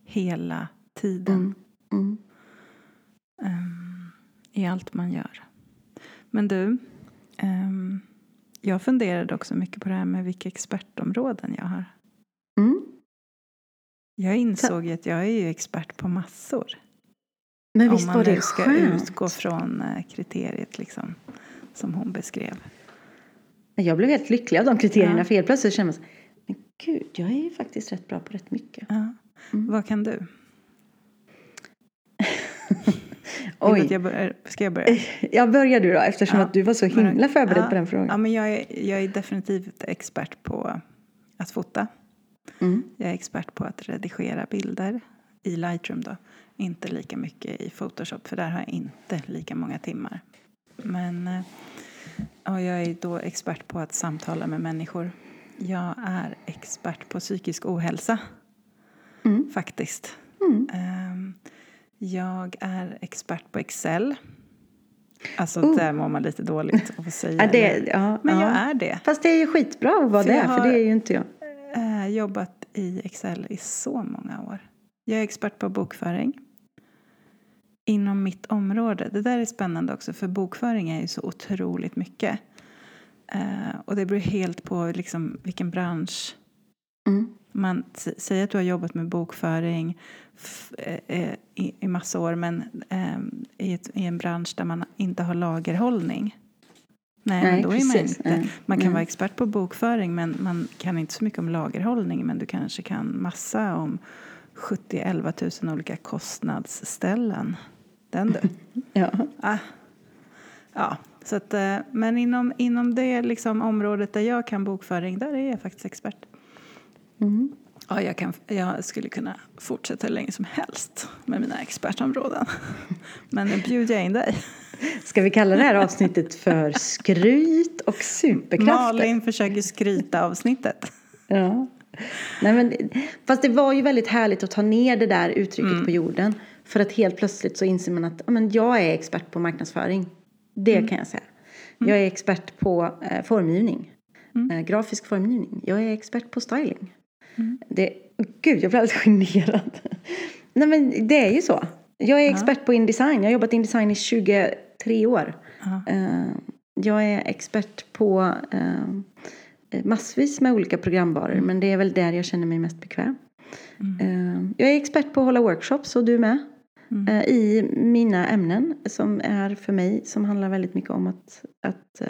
Hela tiden. Mm. Mm. ehm, I allt man gör. Men du, ehm, jag funderade också mycket på det här med vilka expertområden jag har. Mm. Jag insåg att jag är ju expert på massor. Men om visst man var det nu ska skönt? utgå från eh, kriteriet liksom, som hon beskrev. Jag blev helt lycklig av de kriterierna Ja. för helt plötsligt kände jag men gud, jag är ju faktiskt rätt bra på rätt mycket. Ja. Mm. Vad kan du? Oj. Jag börjar, ska jag börja? Jag börjar du då eftersom Ja. att du var så himla förberedd ja, på den frågan. Ja, men jag, är, jag är definitivt expert på att fota. Mm. Jag är expert på att redigera bilder i Lightroom då. Inte lika mycket i Photoshop för där har jag inte lika många timmar. Men eh, ja, jag är då expert på att samtala med människor. Jag är expert på psykisk ohälsa Mm. faktiskt. Mm. Ehm, Jag är expert på Excel. Alltså Oh. där mår man lite dåligt av att säga Ja, det, ja, Men jag ja. är det. Fast det är ju skitbra att vara För det, jag för har- det är ju inte jag. Eh, jobbat i Excel i så många år. Jag är expert på bokföring. Inom mitt område. Det där är spännande också för bokföring är ju så otroligt mycket. Eh, och det beror helt på liksom vilken bransch Mm. Man säger att du har jobbat med bokföring eh, eh, i, i massa år men eh, i, ett, i en bransch där man inte har lagerhållning. Nej, Nej, men då är man precis. inte. Nej. Man kan Nej. vara expert på bokföring men man kan inte så mycket om lagerhållning men du kanske kan massa om 70-11 000 olika kostnadsställen. Den du. Ja. Ah. Ja, så att, eh, men inom, inom det liksom området där jag kan bokföring, där är jag faktiskt expert. Mm. Ja, jag, kan, jag skulle kunna fortsätta hur länge som helst med mina expertområden. Men nu bjuder jag in dig. Ska vi kalla det här avsnittet för skryt och superkrafter? Malin försöker skryta avsnittet. Ja. Nej, men, fast det var ju väldigt härligt att ta ner det där uttrycket Mm. på jorden. För att helt plötsligt så inser man att men jag är expert på marknadsföring. Det Mm. kan jag säga. Jag är expert på eh, formgivning. Mm. Eh, grafisk formgivning. Jag är expert på styling. Det, gud, jag blir alldeles generad. Nej men det är ju så. Jag är expert på Indesign. Jag har jobbat Indesign i 23 år. Ja. Eh, jag är expert på eh, massvis med olika programvaror. Men det är väl där jag känner mig mest bekväm. Eh, jag är expert på att hålla workshops och du med. Mm. I mina ämnen som är för mig som handlar väldigt mycket om att, att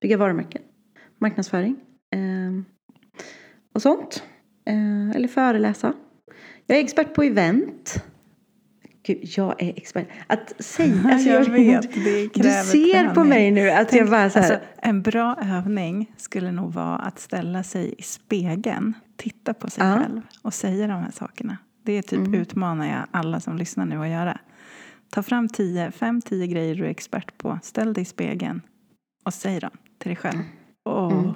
bygga varumärken. Marknadsföring. och sånt. Eh, eller föreläsa. Jag är expert på event. Gud, jag är expert. Att säga... Alltså jag, jag vet, det Du ser träning. på mig nu att Tänk, jag bara så här... Alltså, en bra övning skulle nog vara att ställa sig i spegeln, titta på sig ja. själv och säga de här sakerna. Det typ mm. utmanar jag alla som lyssnar nu att göra. Ta fram tio, fem, tio grejer du är expert på. Ställ dig i spegeln och säg dem till dig själv. Oh, mm.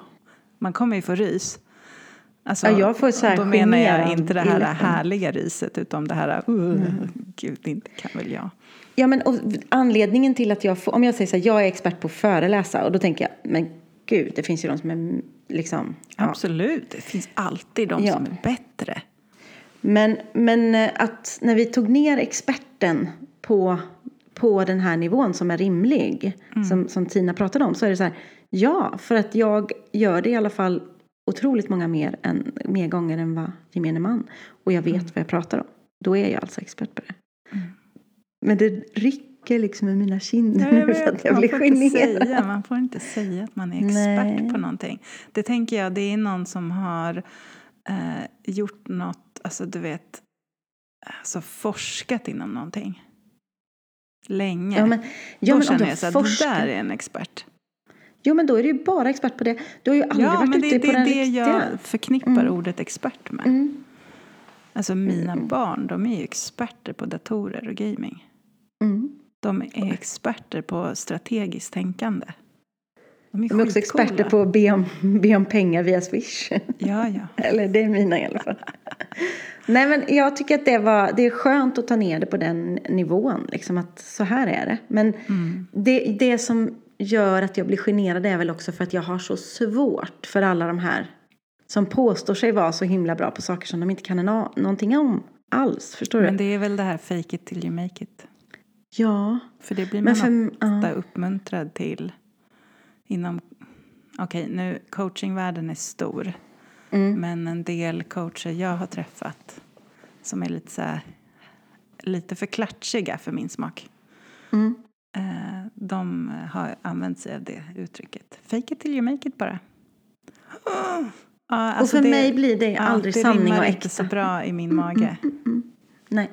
Man kommer ju få rys. Alltså, ja, jag får så här då menar jag inte det här härliga riset utan det här, uh, mm. gud, inte kan väl jag. Ja, men anledningen till att jag får, om jag säger så här, jag är expert på att föreläsa och då tänker jag, men gud, det finns ju de som är liksom. Ja. Absolut, det finns alltid de ja. som är bättre. Men, men eh, att när vi tog ner experten på, på den här nivån som är rimlig, mm. som, som Tina pratade om, så är det så här, ja, för att jag gör det i alla fall otroligt många mer, än, mer gånger än vad gemene man. Och jag vet mm. vad jag pratar om. Då är jag alltså expert på det. Mm. Men det rycker liksom i mina kinder nu för att jag blir generad. Säga, man får inte säga att man är expert Nej. på någonting. Det tänker jag, det är någon som har eh, gjort något, alltså du vet, alltså forskat inom någonting. Länge. Ja, men, ja, Då men känner jag så att forskar... där är en expert. Jo, men då är du ju bara expert på det. Du har ju aldrig ja, varit men ute det, på det den riktiga. Det det jag förknippar mm. ordet expert med. Mm. Alltså mina mm. barn, de är ju experter på datorer och gaming. Mm. De är experter på strategiskt tänkande. De är, de är också experter på att be om, be om pengar via Swish. Ja, ja. Eller det är mina i alla fall. Nej, men jag tycker att det, var, det är skönt att ta ner det på den nivån. Liksom att så här är det. Men mm. det, det som gör att jag blir generad är väl också för att jag har så svårt för alla de här som påstår sig vara så himla bra på saker som de inte kan någonting om alls. Förstår du? Men det är väl det här fake it till you make it. Ja. För det blir man för, ofta uh. uppmuntrad till inom... Okej, okay, nu coachingvärlden är stor. Mm. Men en del coacher jag har träffat som är lite så här, lite för klatschiga för min smak. Mm. Eh, de har använt sig av det uttrycket. Fake it till you make it bara. Oh. Ja, alltså och för det, mig blir det aldrig ja, det sanning och äkta. Det inte så bra i min mm, mage. Mm, mm, mm, Nej.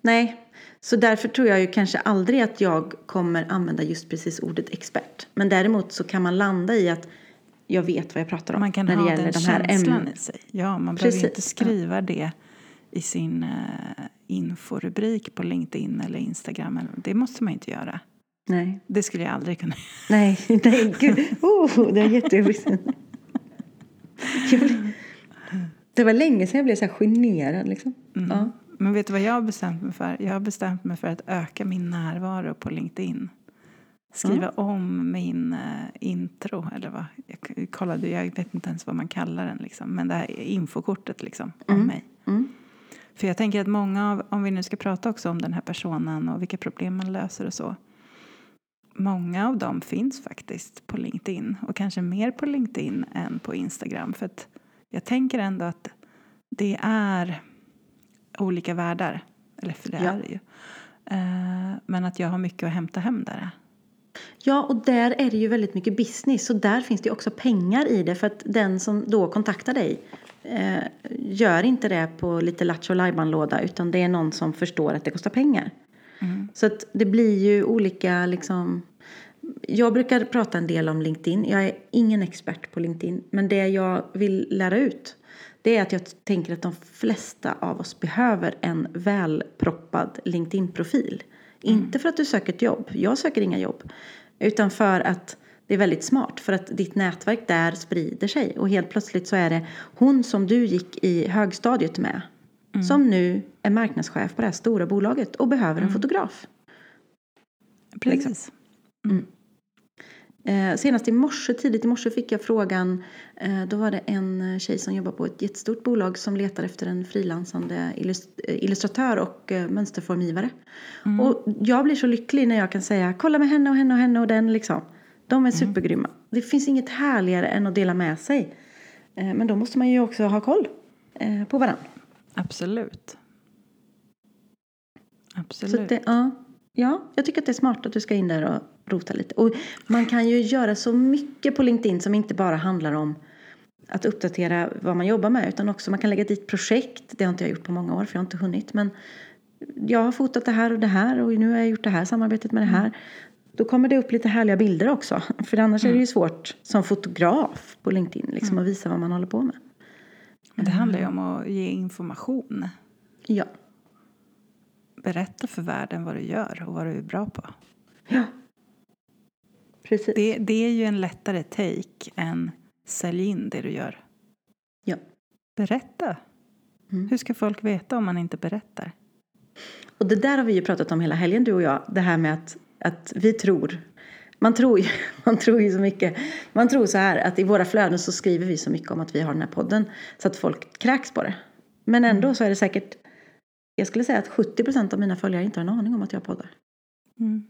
Nej, så därför tror jag ju kanske aldrig att jag kommer använda just precis ordet expert. Men däremot så kan man landa i att jag vet vad jag pratar om. Man kan när ha det gäller den de här känslan i sig. Ja, man precis. behöver inte skriva det i sin uh, inforubrik på LinkedIn eller Instagram. Det måste man inte göra. Nej. Det skulle jag aldrig kunna Nej, nej gud. Oh, det är jättejobbigt. Det var länge sedan jag blev så här generad. Liksom. Mm. Ja. Men vet du vad jag har bestämt mig för? Jag har bestämt mig för att öka min närvaro på LinkedIn. Skriva mm. om min uh, intro, eller vad? Jag kollade, jag vet inte ens vad man kallar den, liksom. men det här infokortet liksom, om mm. mig. För jag tänker att många av, om vi nu ska prata också om den här personen och vilka problem man löser och så. Många av dem finns faktiskt på LinkedIn och kanske mer på LinkedIn än på Instagram. För att jag tänker ändå att det är olika världar. Eller för det ja. är det ju. Uh, men att jag har mycket att hämta hem där. Ja, och där är det ju väldigt mycket business. Så där finns det också pengar i det. För att den som då kontaktar dig eh, gör inte det på lite lattjo låda utan det är någon som förstår att det kostar pengar. Mm. Så att det blir ju olika liksom jag brukar prata en del om LinkedIn. Jag är ingen expert på LinkedIn. Men det jag vill lära ut det är att jag tänker att de flesta av oss behöver en välproppad LinkedIn-profil. Mm. Inte för att du söker ett jobb. Jag söker inga jobb. Utan för att det är väldigt smart för att ditt nätverk där sprider sig och helt plötsligt så är det hon som du gick i högstadiet med mm. som nu är marknadschef på det här stora bolaget och behöver en mm. fotograf. Precis. Liksom. Mm. Eh, senast i morse, tidigt i morse fick jag frågan, eh, då var det en tjej som jobbar på ett jättestort bolag som letar efter en frilansande illust illustratör och eh, mönsterformgivare. Mm. Och jag blir så lycklig när jag kan säga, kolla med henne och henne och henne och den liksom. De är mm. supergrymma. Det finns inget härligare än att dela med sig. Eh, men då måste man ju också ha koll eh, på varandra. Absolut. Absolut. Så det, ja, ja, jag tycker att det är smart att du ska in där och rota lite. Och man kan ju göra så mycket på LinkedIn som inte bara handlar om att uppdatera vad man jobbar med utan också man kan lägga dit projekt. Det har inte jag gjort på många år för jag har inte hunnit. Men jag har fotat det här och det här och nu har jag gjort det här samarbetet med det här. Då kommer det upp lite härliga bilder också. För annars är det ju svårt som fotograf på LinkedIn liksom, att visa vad man håller på med. Men det handlar ju om att ge information. Ja. Berätta för världen vad du gör och vad du är bra på. Ja. Precis. Det, det är ju en lättare take än sälj in det du gör. Ja. Berätta. Mm. Hur ska folk veta om man inte berättar? Och det där har vi ju pratat om hela helgen du och jag. Det här med att, att vi tror. Man tror, ju, man tror ju så mycket. Man tror så här att i våra flöden så skriver vi så mycket om att vi har den här podden. Så att folk kräks på det. Men ändå så är det säkert. Jag skulle säga att 70 procent av mina följare inte har en aning om att jag poddar. Mm.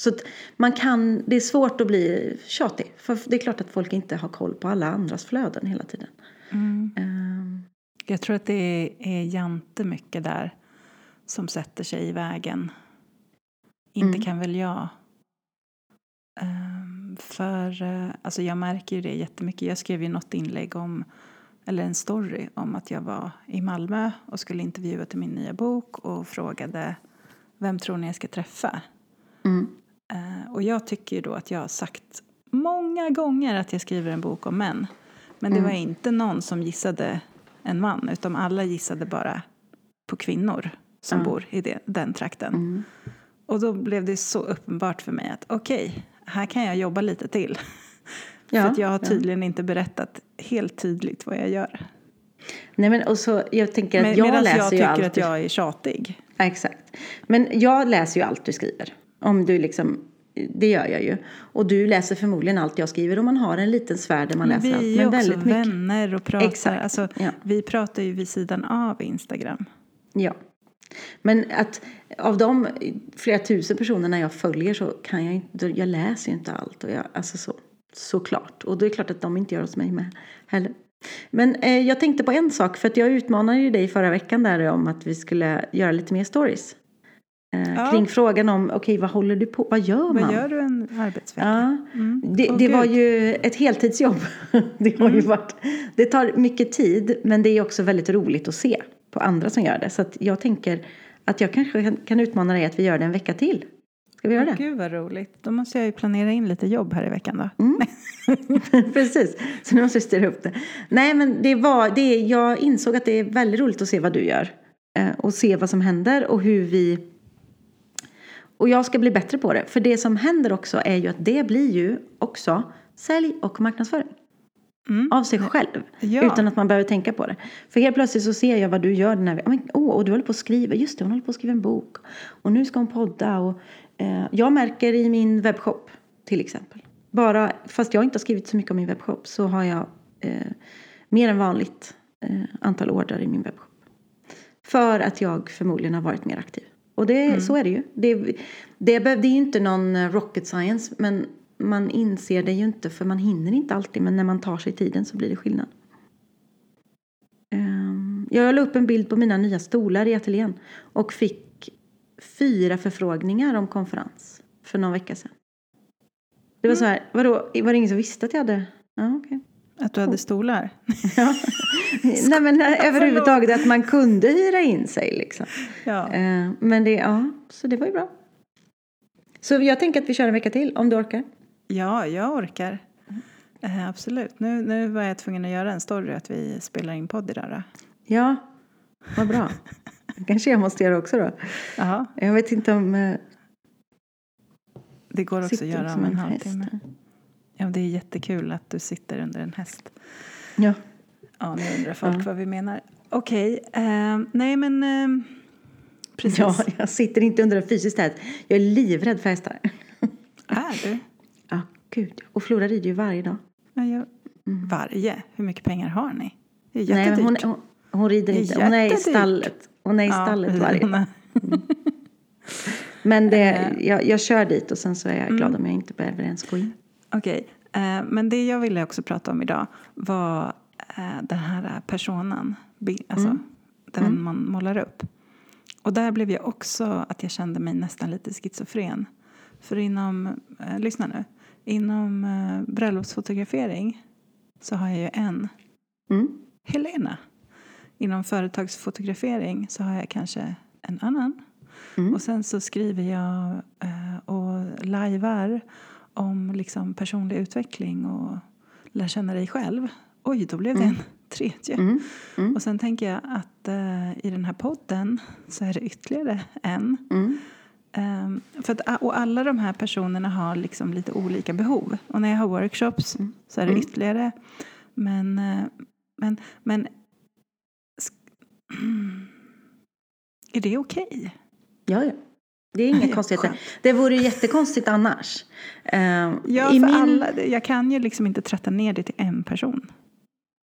Så man kan, det är svårt att bli tjatig. För det är klart att folk inte har koll på alla andras flöden hela tiden. Mm. Ehm, Jag tror att det är, är jante mycket där som sätter sig i vägen. Inte Mm. kan väl jag. Ehm, för eh, alltså jag märker ju det jättemycket. Jag skrev ju något inlägg om, eller en story om att jag var i Malmö och skulle intervjua till min nya bok och frågade vem tror ni jag ska träffa? mm, Eh, och jag tycker ju då att jag har sagt många gånger att jag skriver en bok om män. Men det var inte någon som gissade en man utan alla gissade bara på kvinnor som Ja. bor i det, den trakten. mm. Och då blev det så uppenbart för mig att okej, här kan jag jobba lite till. Ja, för jag har ja. tydligen inte berättat helt tydligt vad jag gör. Nej men och så, jag tänker att Men, jag läser jag tycker allt. att jag är tjatig. Ja, Exakt. Men jag läser ju allt du skriver. Om du liksom, det gör jag ju. Och du läser förmodligen allt jag skriver och man har en liten sfär där man Men läser allt. vi är också väldigt mycket. vänner och pratar. Exakt, Alltså, ja. Vi pratar ju vid sidan av Instagram. Ja. Men att av de flera tusen personerna jag följer så kan jag inte, jag läser ju inte allt. Och jag, alltså så, såklart. Och det är klart att de inte gör hos mig med heller. Men eh, jag tänkte på en sak, för att jag utmanade ju dig förra veckan där om att vi skulle göra lite mer stories. Eh, Ja. Kring frågan om, okej vad håller du på, vad gör man? Vad gör du en arbetsvecka? Ja, Mm. det, Åh, det var ju ett heltidsjobb. Det, har Mm. ju varit, det tar mycket tid men det är också väldigt roligt att se på andra som gör det. Så att jag tänker att jag kanske kan, utmana dig att vi gör det en vecka till. Ska vi göra det? Gud vad roligt. Då måste jag ju planera in lite jobb här i veckan då. Mm. Precis, så nu måste vi styra upp det. Nej men det var, det, jag insåg att det är väldigt roligt att se vad du gör. Eh, och se vad som händer och hur vi och jag ska bli bättre på det. För det som händer också är ju att det blir ju också sälj och marknadsföring. Mm. Av sig själv. Ja. Utan att man behöver tänka på det. För helt plötsligt så ser jag vad du gör. När vi, oh, oh, och du håller på att skriva. Just det, hon håller på att skriva en bok. Och nu ska hon podda. Och, eh, jag märker i min webbshop till exempel. Bara, fast jag inte har skrivit så mycket om min webbshop. Så har jag eh, mer än vanligt eh, antal ordrar i min webbshop. För att jag förmodligen har varit mer aktiv. Och det, så är det ju. Det, det, det är ju inte någon eh, rocket science. Men man inser det ju inte för man hinner inte alltid. Men när man tar sig tiden så blir det skillnad. Ehm, Jag la upp en bild på mina nya stolar i ateljén. Och fick fyra förfrågningar om konferens. För någon vecka sedan. Det var så här, vadå, var det ingen som visste att jag hade? Ja, okej. Att du hade stolar? Ja. Nej men eh, överhuvudtaget att man kunde hyra in sig liksom. Ja. Eh, Men det, ja, så det var ju bra. Så jag tänker att vi kör en vecka till om du orkar. Ja, jag orkar. Eh, absolut. Nu, nu var jag tvungen att göra en story att vi spelar in podd idag då. Ja, vad bra. Kanske jag måste göra också då. Jaha, Jag vet inte om... eh, det går också att göra om en häst. halvtimme. Ja, det är jättekul att du sitter under en häst. Ja. Ja, nu undrar folk Ja. vad vi menar. Okej, eh, nej men eh, precis. ja, jag sitter inte under en fysisk häst. Jag är livrädd för hästar. Är du? Ja, gud. Och Flora rider ju varje dag. Ja, jag, Varje? Hur mycket pengar har ni? Det är Mm. Nej, jättedyrt. hon, hon, hon rider inte. Hon är i jättedyrt. stallet. Hon är i stallet varje dag. dag. Men det, Eh. jag, jag kör dit och sen så är jag glad om jag inte behöver ens gå in. Okej, eh, men det jag ville också prata om idag var eh, den här personen, bi- alltså Mm. den man målar upp. Och där blev jag också att jag kände mig nästan lite schizofren. För inom, eh, lyssna nu, inom eh, bröllopsfotografering så har jag ju en. Mm. Helena. Inom företagsfotografering så har jag kanske en annan. Mm. Och sen så skriver jag eh, och lajvar om liksom personlig utveckling och lär känna dig själv. Oj, då blev det en tredje. Mm. Mm. Och sen tänker jag att eh, i den här podden så är det ytterligare en. Ehm, för att, och alla de här personerna har liksom lite olika behov. Och när jag har workshops Mm. så är det Mm. ytterligare. Men, eh, men, men är det okej? Ja, ja. Det är inga Ja, konstigheter. skönt. Det vore ju jättekonstigt annars. Eh, Ja, i för min- alla, jag kan ju liksom inte tratta ner det till en person.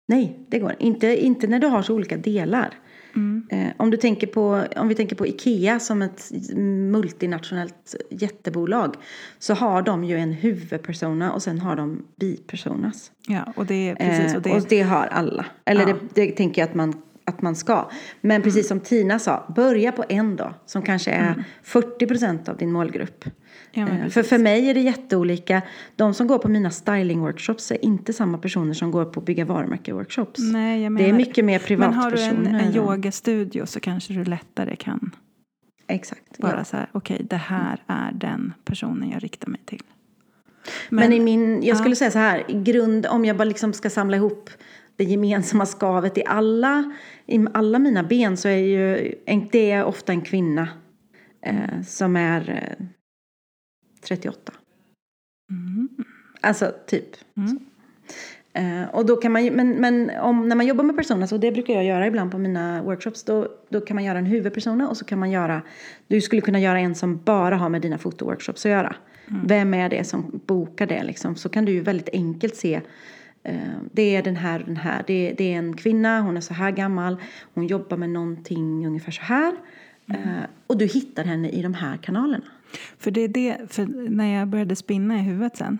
Nej, det går inte. Inte när du har så olika delar. Mm. Eh, om, du tänker på, om vi tänker på Ikea som ett multinationellt jättebolag så har de ju en huvudpersona och sen har de bipersonas. Ja, och det precis. Eh, Och det, och det har alla. Eller Ja. det, det tänker jag att man, att man ska. Men precis som Tina sa, börja på en då som kanske är 40 procent av din målgrupp. Ja, men Eh. För för mig är det jätteolika. De som går på mina styling-workshops är inte samma personer som går på bygga varumärke-workshops. Nej, jag det är mycket mer Men har du en, privatpersoner. en yogastudio så kanske du lättare kan Exakt. bara ja. så här, okej, det här är den personen jag riktar mig till. Men, i min, jag ja. skulle säga så här, grund, om jag bara liksom ska samla ihop det gemensamma skavet i alla, i alla mina ben så är ju det är ofta en kvinna eh, som är eh, 38. Mm. Alltså typ. Mm. Eh, och då kan man ju, men, men om, när man jobbar med personas, och det brukar jag göra ibland på mina workshops, då, då kan man göra en huvudpersona och så kan man göra, du skulle kunna göra en som bara har med dina fotoworkshops att göra. Vem är det som bokar det liksom? Så kan du ju väldigt enkelt se eh, det är den här den här. Det är, det är en kvinna, hon är så här gammal. Hon jobbar med någonting ungefär så här. Eh, och du hittar henne i de här kanalerna. För det är det, för när jag började spinna i huvudet sen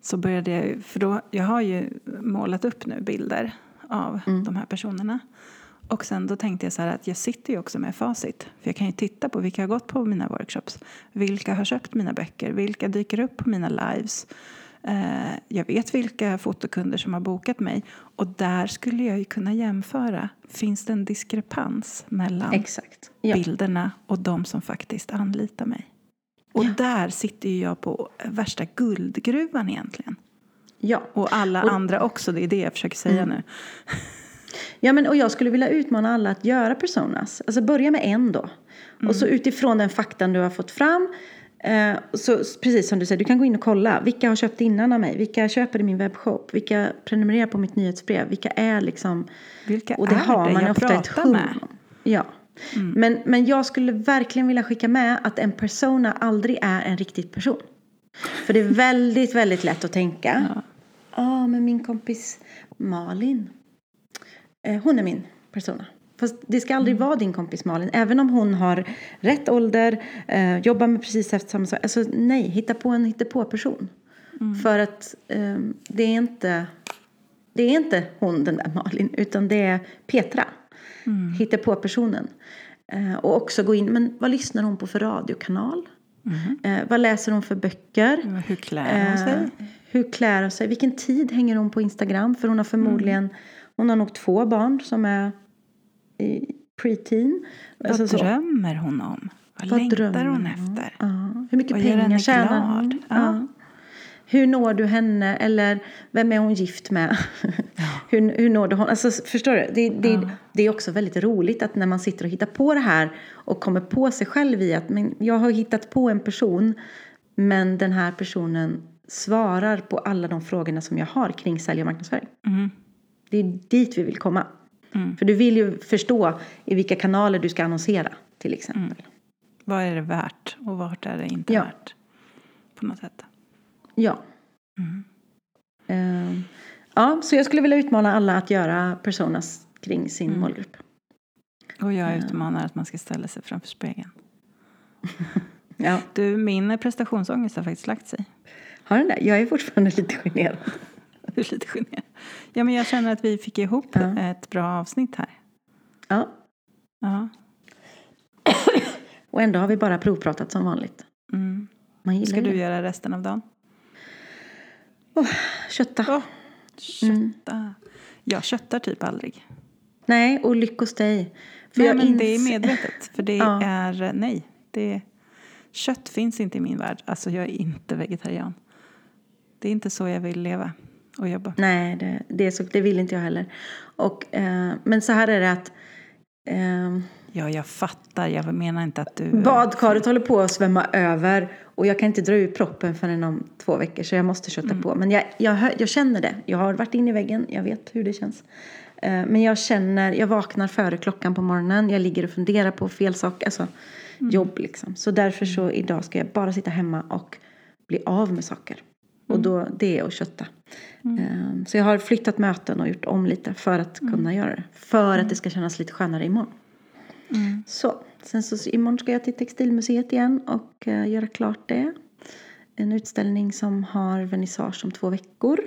så började jag för då, jag har ju målat upp nu bilder av de här personerna. Och sen då tänkte jag så att jag sitter ju också med facit. För jag kan ju titta på vilka har gått på mina workshops. Vilka har köpt mina böcker? Vilka dyker upp på mina lives? Eh, jag vet vilka fotokunder som har bokat mig. Och där skulle jag ju kunna jämföra. Finns det en diskrepans mellan. Ja. bilderna och de som faktiskt anlitar mig. Och där sitter ju jag på värsta guldgruvan egentligen. ja. Och alla andra också, det är det jag försöker säga nu. Ja, men, och jag skulle vilja utmana alla att göra personas. Alltså börja med en då. Och så utifrån den faktan du har fått fram. Eh, så, precis som du säger, du kan gå in och kolla. Vilka har köpt innan av mig? Vilka köper i min webbshop? Vilka prenumererar på mitt nyhetsbrev? Vilka är liksom... Vilka och det är har det man jag ofta ett pratar hum med? om. Ja. Men, men jag skulle verkligen vilja skicka med att en persona aldrig är en riktig person. För det är väldigt, väldigt lätt att tänka. Ja, ah, men min kompis Malin. Eh, hon är min persona. Fast det ska aldrig vara din kompis Malin. Även om hon har rätt ålder, eh, jobbar med precis efter samma sak. Alltså nej, hitta på en hittepå-person. För att eh, det är inte det är inte hon den där Malin, utan det är Petra. Mm. Hittepå-personen. Eh, och också gå in, men vad lyssnar hon på för radiokanal? Eh, vad läser hon för böcker? Hur klär hon sig? Eh, hur klär hon sig? Vilken tid hänger hon på Instagram? För hon har förmodligen, hon har nog två barn som är i preteen. Vad Alltså så. drömmer hon om? Vad, Vad längtar hon efter? Ja. Hur mycket Vad pengar tjänar hon? Ja. Ja. Hur når du henne? Eller vem är hon gift med? hur, hur når du honom? Alltså, förstår du? Det, det, det är också väldigt roligt att när man sitter och hittar på det här och kommer på sig själv i att men jag har hittat på en person men den här personen svarar på alla de frågorna som jag har kring sälj och marknadsföring. Mm. Det är dit vi vill komma. Mm. För du vill ju förstå i vilka kanaler du ska annonsera till exempel. Vad är det värt och vart är det inte Ja. värt? På något sätt. Ja. Mm. Ehm, ja, så jag skulle vilja utmana alla att göra personas kring sin Mm. målgrupp. Och jag utmanar att man ska ställa sig framför spegeln. Ja. Du, min prestationsångest har faktiskt lagt sig. Har den det? Jag är fortfarande lite generad. Du är lite generad. Ja, men jag känner att vi fick ihop Ja. ett bra avsnitt här. Ja. Ja. Och ändå har vi bara provpratat som vanligt. Mm. Man Ska ju du det. göra resten av dagen? Kötta. Oh, Kötta. Jag köttar typ aldrig. Nej, och lyckos dig. För nej, men det är ins- medvetet. För det Ja. är, eh, nej. Det, kött finns inte i min värld. Alltså jag är inte vegetarian. Det är inte så jag vill leva och jobba. Nej, det, det, är så, det vill inte jag heller. Och, eh, men så här är det att eh, Ja, jag fattar. Jag menar inte att du... badkaret håller på att svämma över och jag kan inte dra ur proppen förrän om två veckor så jag måste kötta Mm. på. Men jag, jag, jag känner det. Jag har varit inne i väggen, jag vet hur det känns. Eh, men jag känner, jag vaknar före klockan på morgonen, jag ligger och funderar på fel saker, alltså Mm. jobb liksom. Så därför så idag ska jag bara sitta hemma och bli av med saker. Och Mm. då, det är att kötta. Eh, Så jag har flyttat möten och gjort om lite för att Mm. kunna göra det. För att det ska kännas lite skönare imorgon. Mm. Så, sen så imorgon ska jag till Textilmuseet igen och eh, göra klart det. En utställning som har vernissage om två veckor.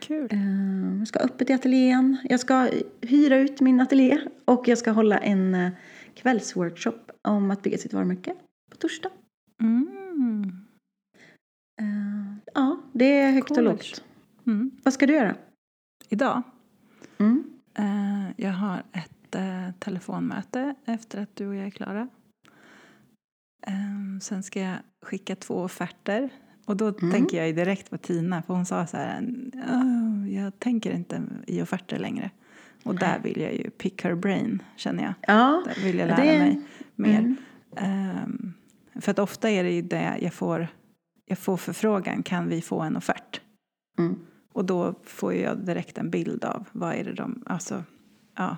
Kul. Eh, jag ska öppet i ateljén. Jag ska hyra ut min ateljé och jag ska hålla en eh, kvällsworkshop om att bygga sitt varumärke på torsdag. Mm. Ja, det är högt och Coolt. lågt. Mm. Vad ska du göra? Idag? Mm. Jag har ett eh, telefonmöte efter att du och jag är klara. Eh, sen ska jag skicka två offerter. Och då Mm. tänker jag direkt på Tina, för hon sa så här, "Åh, jag tänker inte i offerter längre. Och där vill jag ju pick her brain, känner jag. Ja, Där vill jag Ja, lära det- mig mer. Mm. Ehm, för att ofta är det ju det jag får, jag får förfrågan, kan vi få en offert? Mm. Och då får jag direkt en bild av vad är det de, alltså, ja.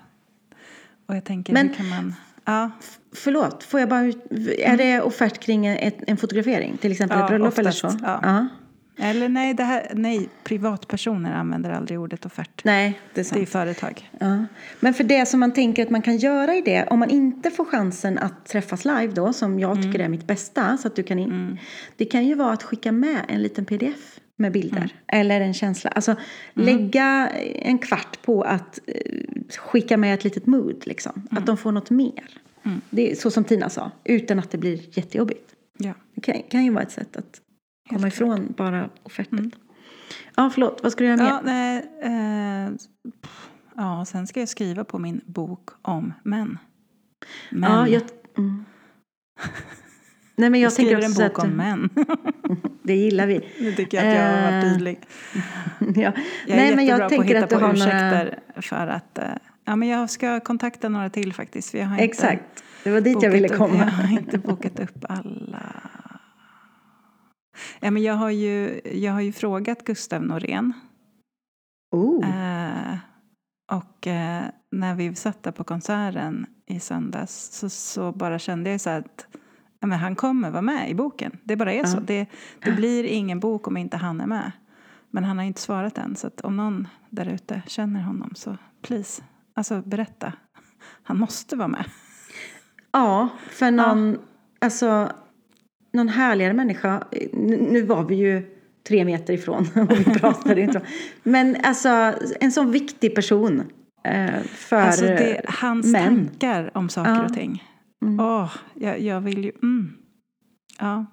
Och jag tänker, Men- hur kan man, ja, Förlåt, får jag bara är det offert kring en, en fotografering? Till exempel Ja, ett bröllop eller så? ja. eller nej, det här, nej, privatpersoner använder aldrig ordet offert. Nej, det är sant. Det är företag. Ja. Men för det som man tänker att man kan göra i det, om man inte får chansen att träffas live då, som jag Mm. tycker är mitt bästa, så att du kan in, det kan ju vara att skicka med en liten pdf med bilder. Mm. Eller en känsla. Alltså lägga en kvart på att eh, skicka med ett litet mood, liksom. Mm. Att de får något mer. Det är så som Tina sa, utan att det blir jättejobbigt. Ja. Det kan, kan ju vara ett sätt att komma Helt ifrån bara offertet. Ja, förlåt, vad ska du göra mer? Ja, nej, eh, pff, ja, sen ska jag skriva på min bok om män. Men, Ja, jag, mm. Nej, men jag, jag skriver en bok att, om män. Det gillar vi. Nu tycker jag att jag har varit Eh, tydlig. ja. Jag är Nej, men jag på att hitta på har några... ursäkter för att eh, ja, men jag ska kontakta några till faktiskt. Jag har inte Exakt, det var dit jag ville upp- komma. Jag har inte bokat upp alla. Ja, men jag, har ju, jag har ju frågat Gustav Norén. Oh. Eh, och eh, när vi satt där på konserten i söndags så, så bara kände jag så att ja, men han kommer vara med i boken. Det bara är så. Det, det blir ingen bok om inte han är med. Men han har inte svarat än. Så att om någon där ute känner honom så please, alltså berätta. Han måste vara med. Ja, för någon, alltså, någon härligare människa. Nu, nu var vi ju tre meter ifrån och vi pratade inte. Men alltså, en sån viktig person eh, för Alltså det, hans män. tankar om saker Ja. och ting. Åh, jag, jag vill ju... Mm. Ja,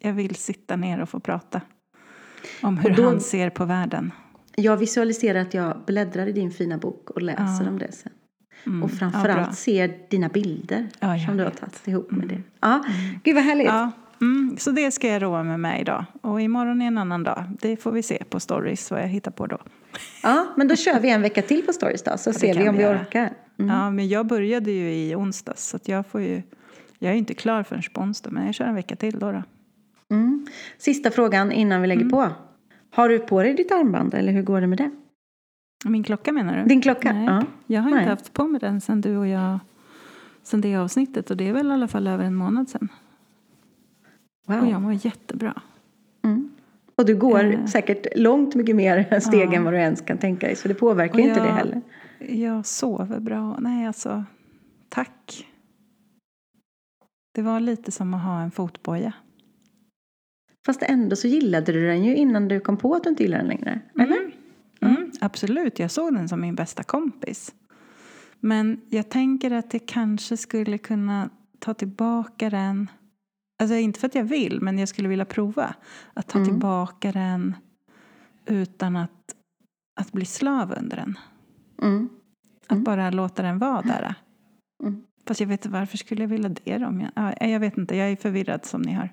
jag vill sitta ner och få prata. Om hur då- han ser på världen. Jag visualiserar att jag bläddrar i din fina bok och läser Ja. om det sen. Mm. Och ja, framförallt bra. ser dina bilder Ja, som du har tagit ihop med det. Ja, gud vad härligt. Ja, mm, så det ska jag roa mig med idag. Och imorgon är en annan dag. Det får vi se på stories vad jag hittar på då. Ja, men då kör vi en vecka till på stories då, så ser vi om vi vi orkar. Mm. Ja, men jag började ju i onsdags så att jag får ju... Jag är inte klar förrän på onsdag, men jag kör en vecka till då. då. Mm. Sista frågan innan vi lägger Mm. på. Har du på dig ditt armband eller hur går det med det? Min klocka menar du? Din klocka? Nej, Ja. jag har Nej. inte haft på mig den sen du och jag, sen det avsnittet och det är väl i alla fall över en månad sen. Och Wow. jag mår jättebra. Mm. Och du går Eh. säkert långt mycket mer steg Ja. än vad du ens kan tänka dig. Så det påverkar Och ju inte jag- det heller. Jag sover bra. Nej, alltså, tack. Det var lite som att ha en fotboja. Fast ändå så gillade du den ju innan du kom på att du inte gillade den längre. Eller? Mm, absolut, jag såg den som min bästa kompis. Men jag tänker att jag kanske skulle kunna ta tillbaka den. Alltså inte för att jag vill, men jag skulle vilja prova. Att ta Mm. tillbaka den utan att att bli slav under den. Mm. Att bara låta den vara där. Mm. Fast jag vet inte varför skulle jag vilja det om jag, ja, jag vet inte, jag är förvirrad som ni hör.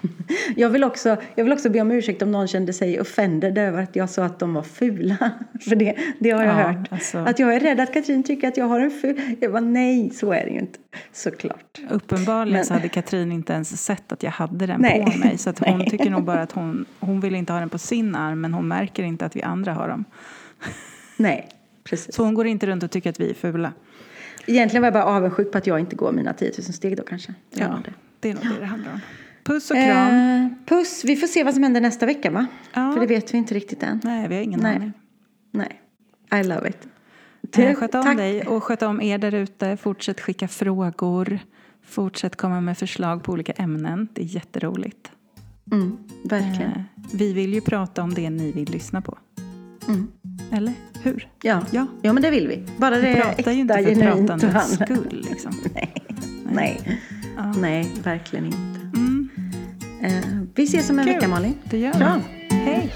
Jag vill, också, jag vill också be om ursäkt om någon kände sig offended över att jag sa att de var fula. För det, det har jag Ja, hört. alltså. Att jag är rädd att Katrin tycker att jag har en ful... Jag bara nej, så är det ju inte. Såklart. Uppenbarligen Men- så hade Katrin inte ens sett att jag hade den Nej. på mig. Så att hon Nej. tycker nog bara att hon, hon vill inte ha den på sin arm men hon märker inte att vi andra har dem. Nej, precis. Så hon går inte runt och tycker att vi är fula. Egentligen var jag bara avundsjuk på att jag inte går mina 10 000 steg då kanske. Det Ja, det. det är nog det det handlar om. Puss och kram. Eh, puss, vi får se vad som händer nästa vecka va? Ja. För det vet vi inte riktigt än. Nej, vi har ingen Nej. aning. Nej. I love it. Eh, Sköt om Tack. dig och sköt om er där ute. Fortsätt skicka frågor. Fortsätt komma med förslag på olika ämnen. Det är jätteroligt. Mm, verkligen. Eh, Vi vill ju prata om det ni vill lyssna på. Mm. Eller hur? Ja. Ja. ja, men det vill vi. Bara det Vi är pratar ju inte för pratandets skull. Liksom. Nej. Nej. Ja. Nej, verkligen inte. Mm, Eh, vi ses om en Kul. vecka Malin. det gör vi. Hej!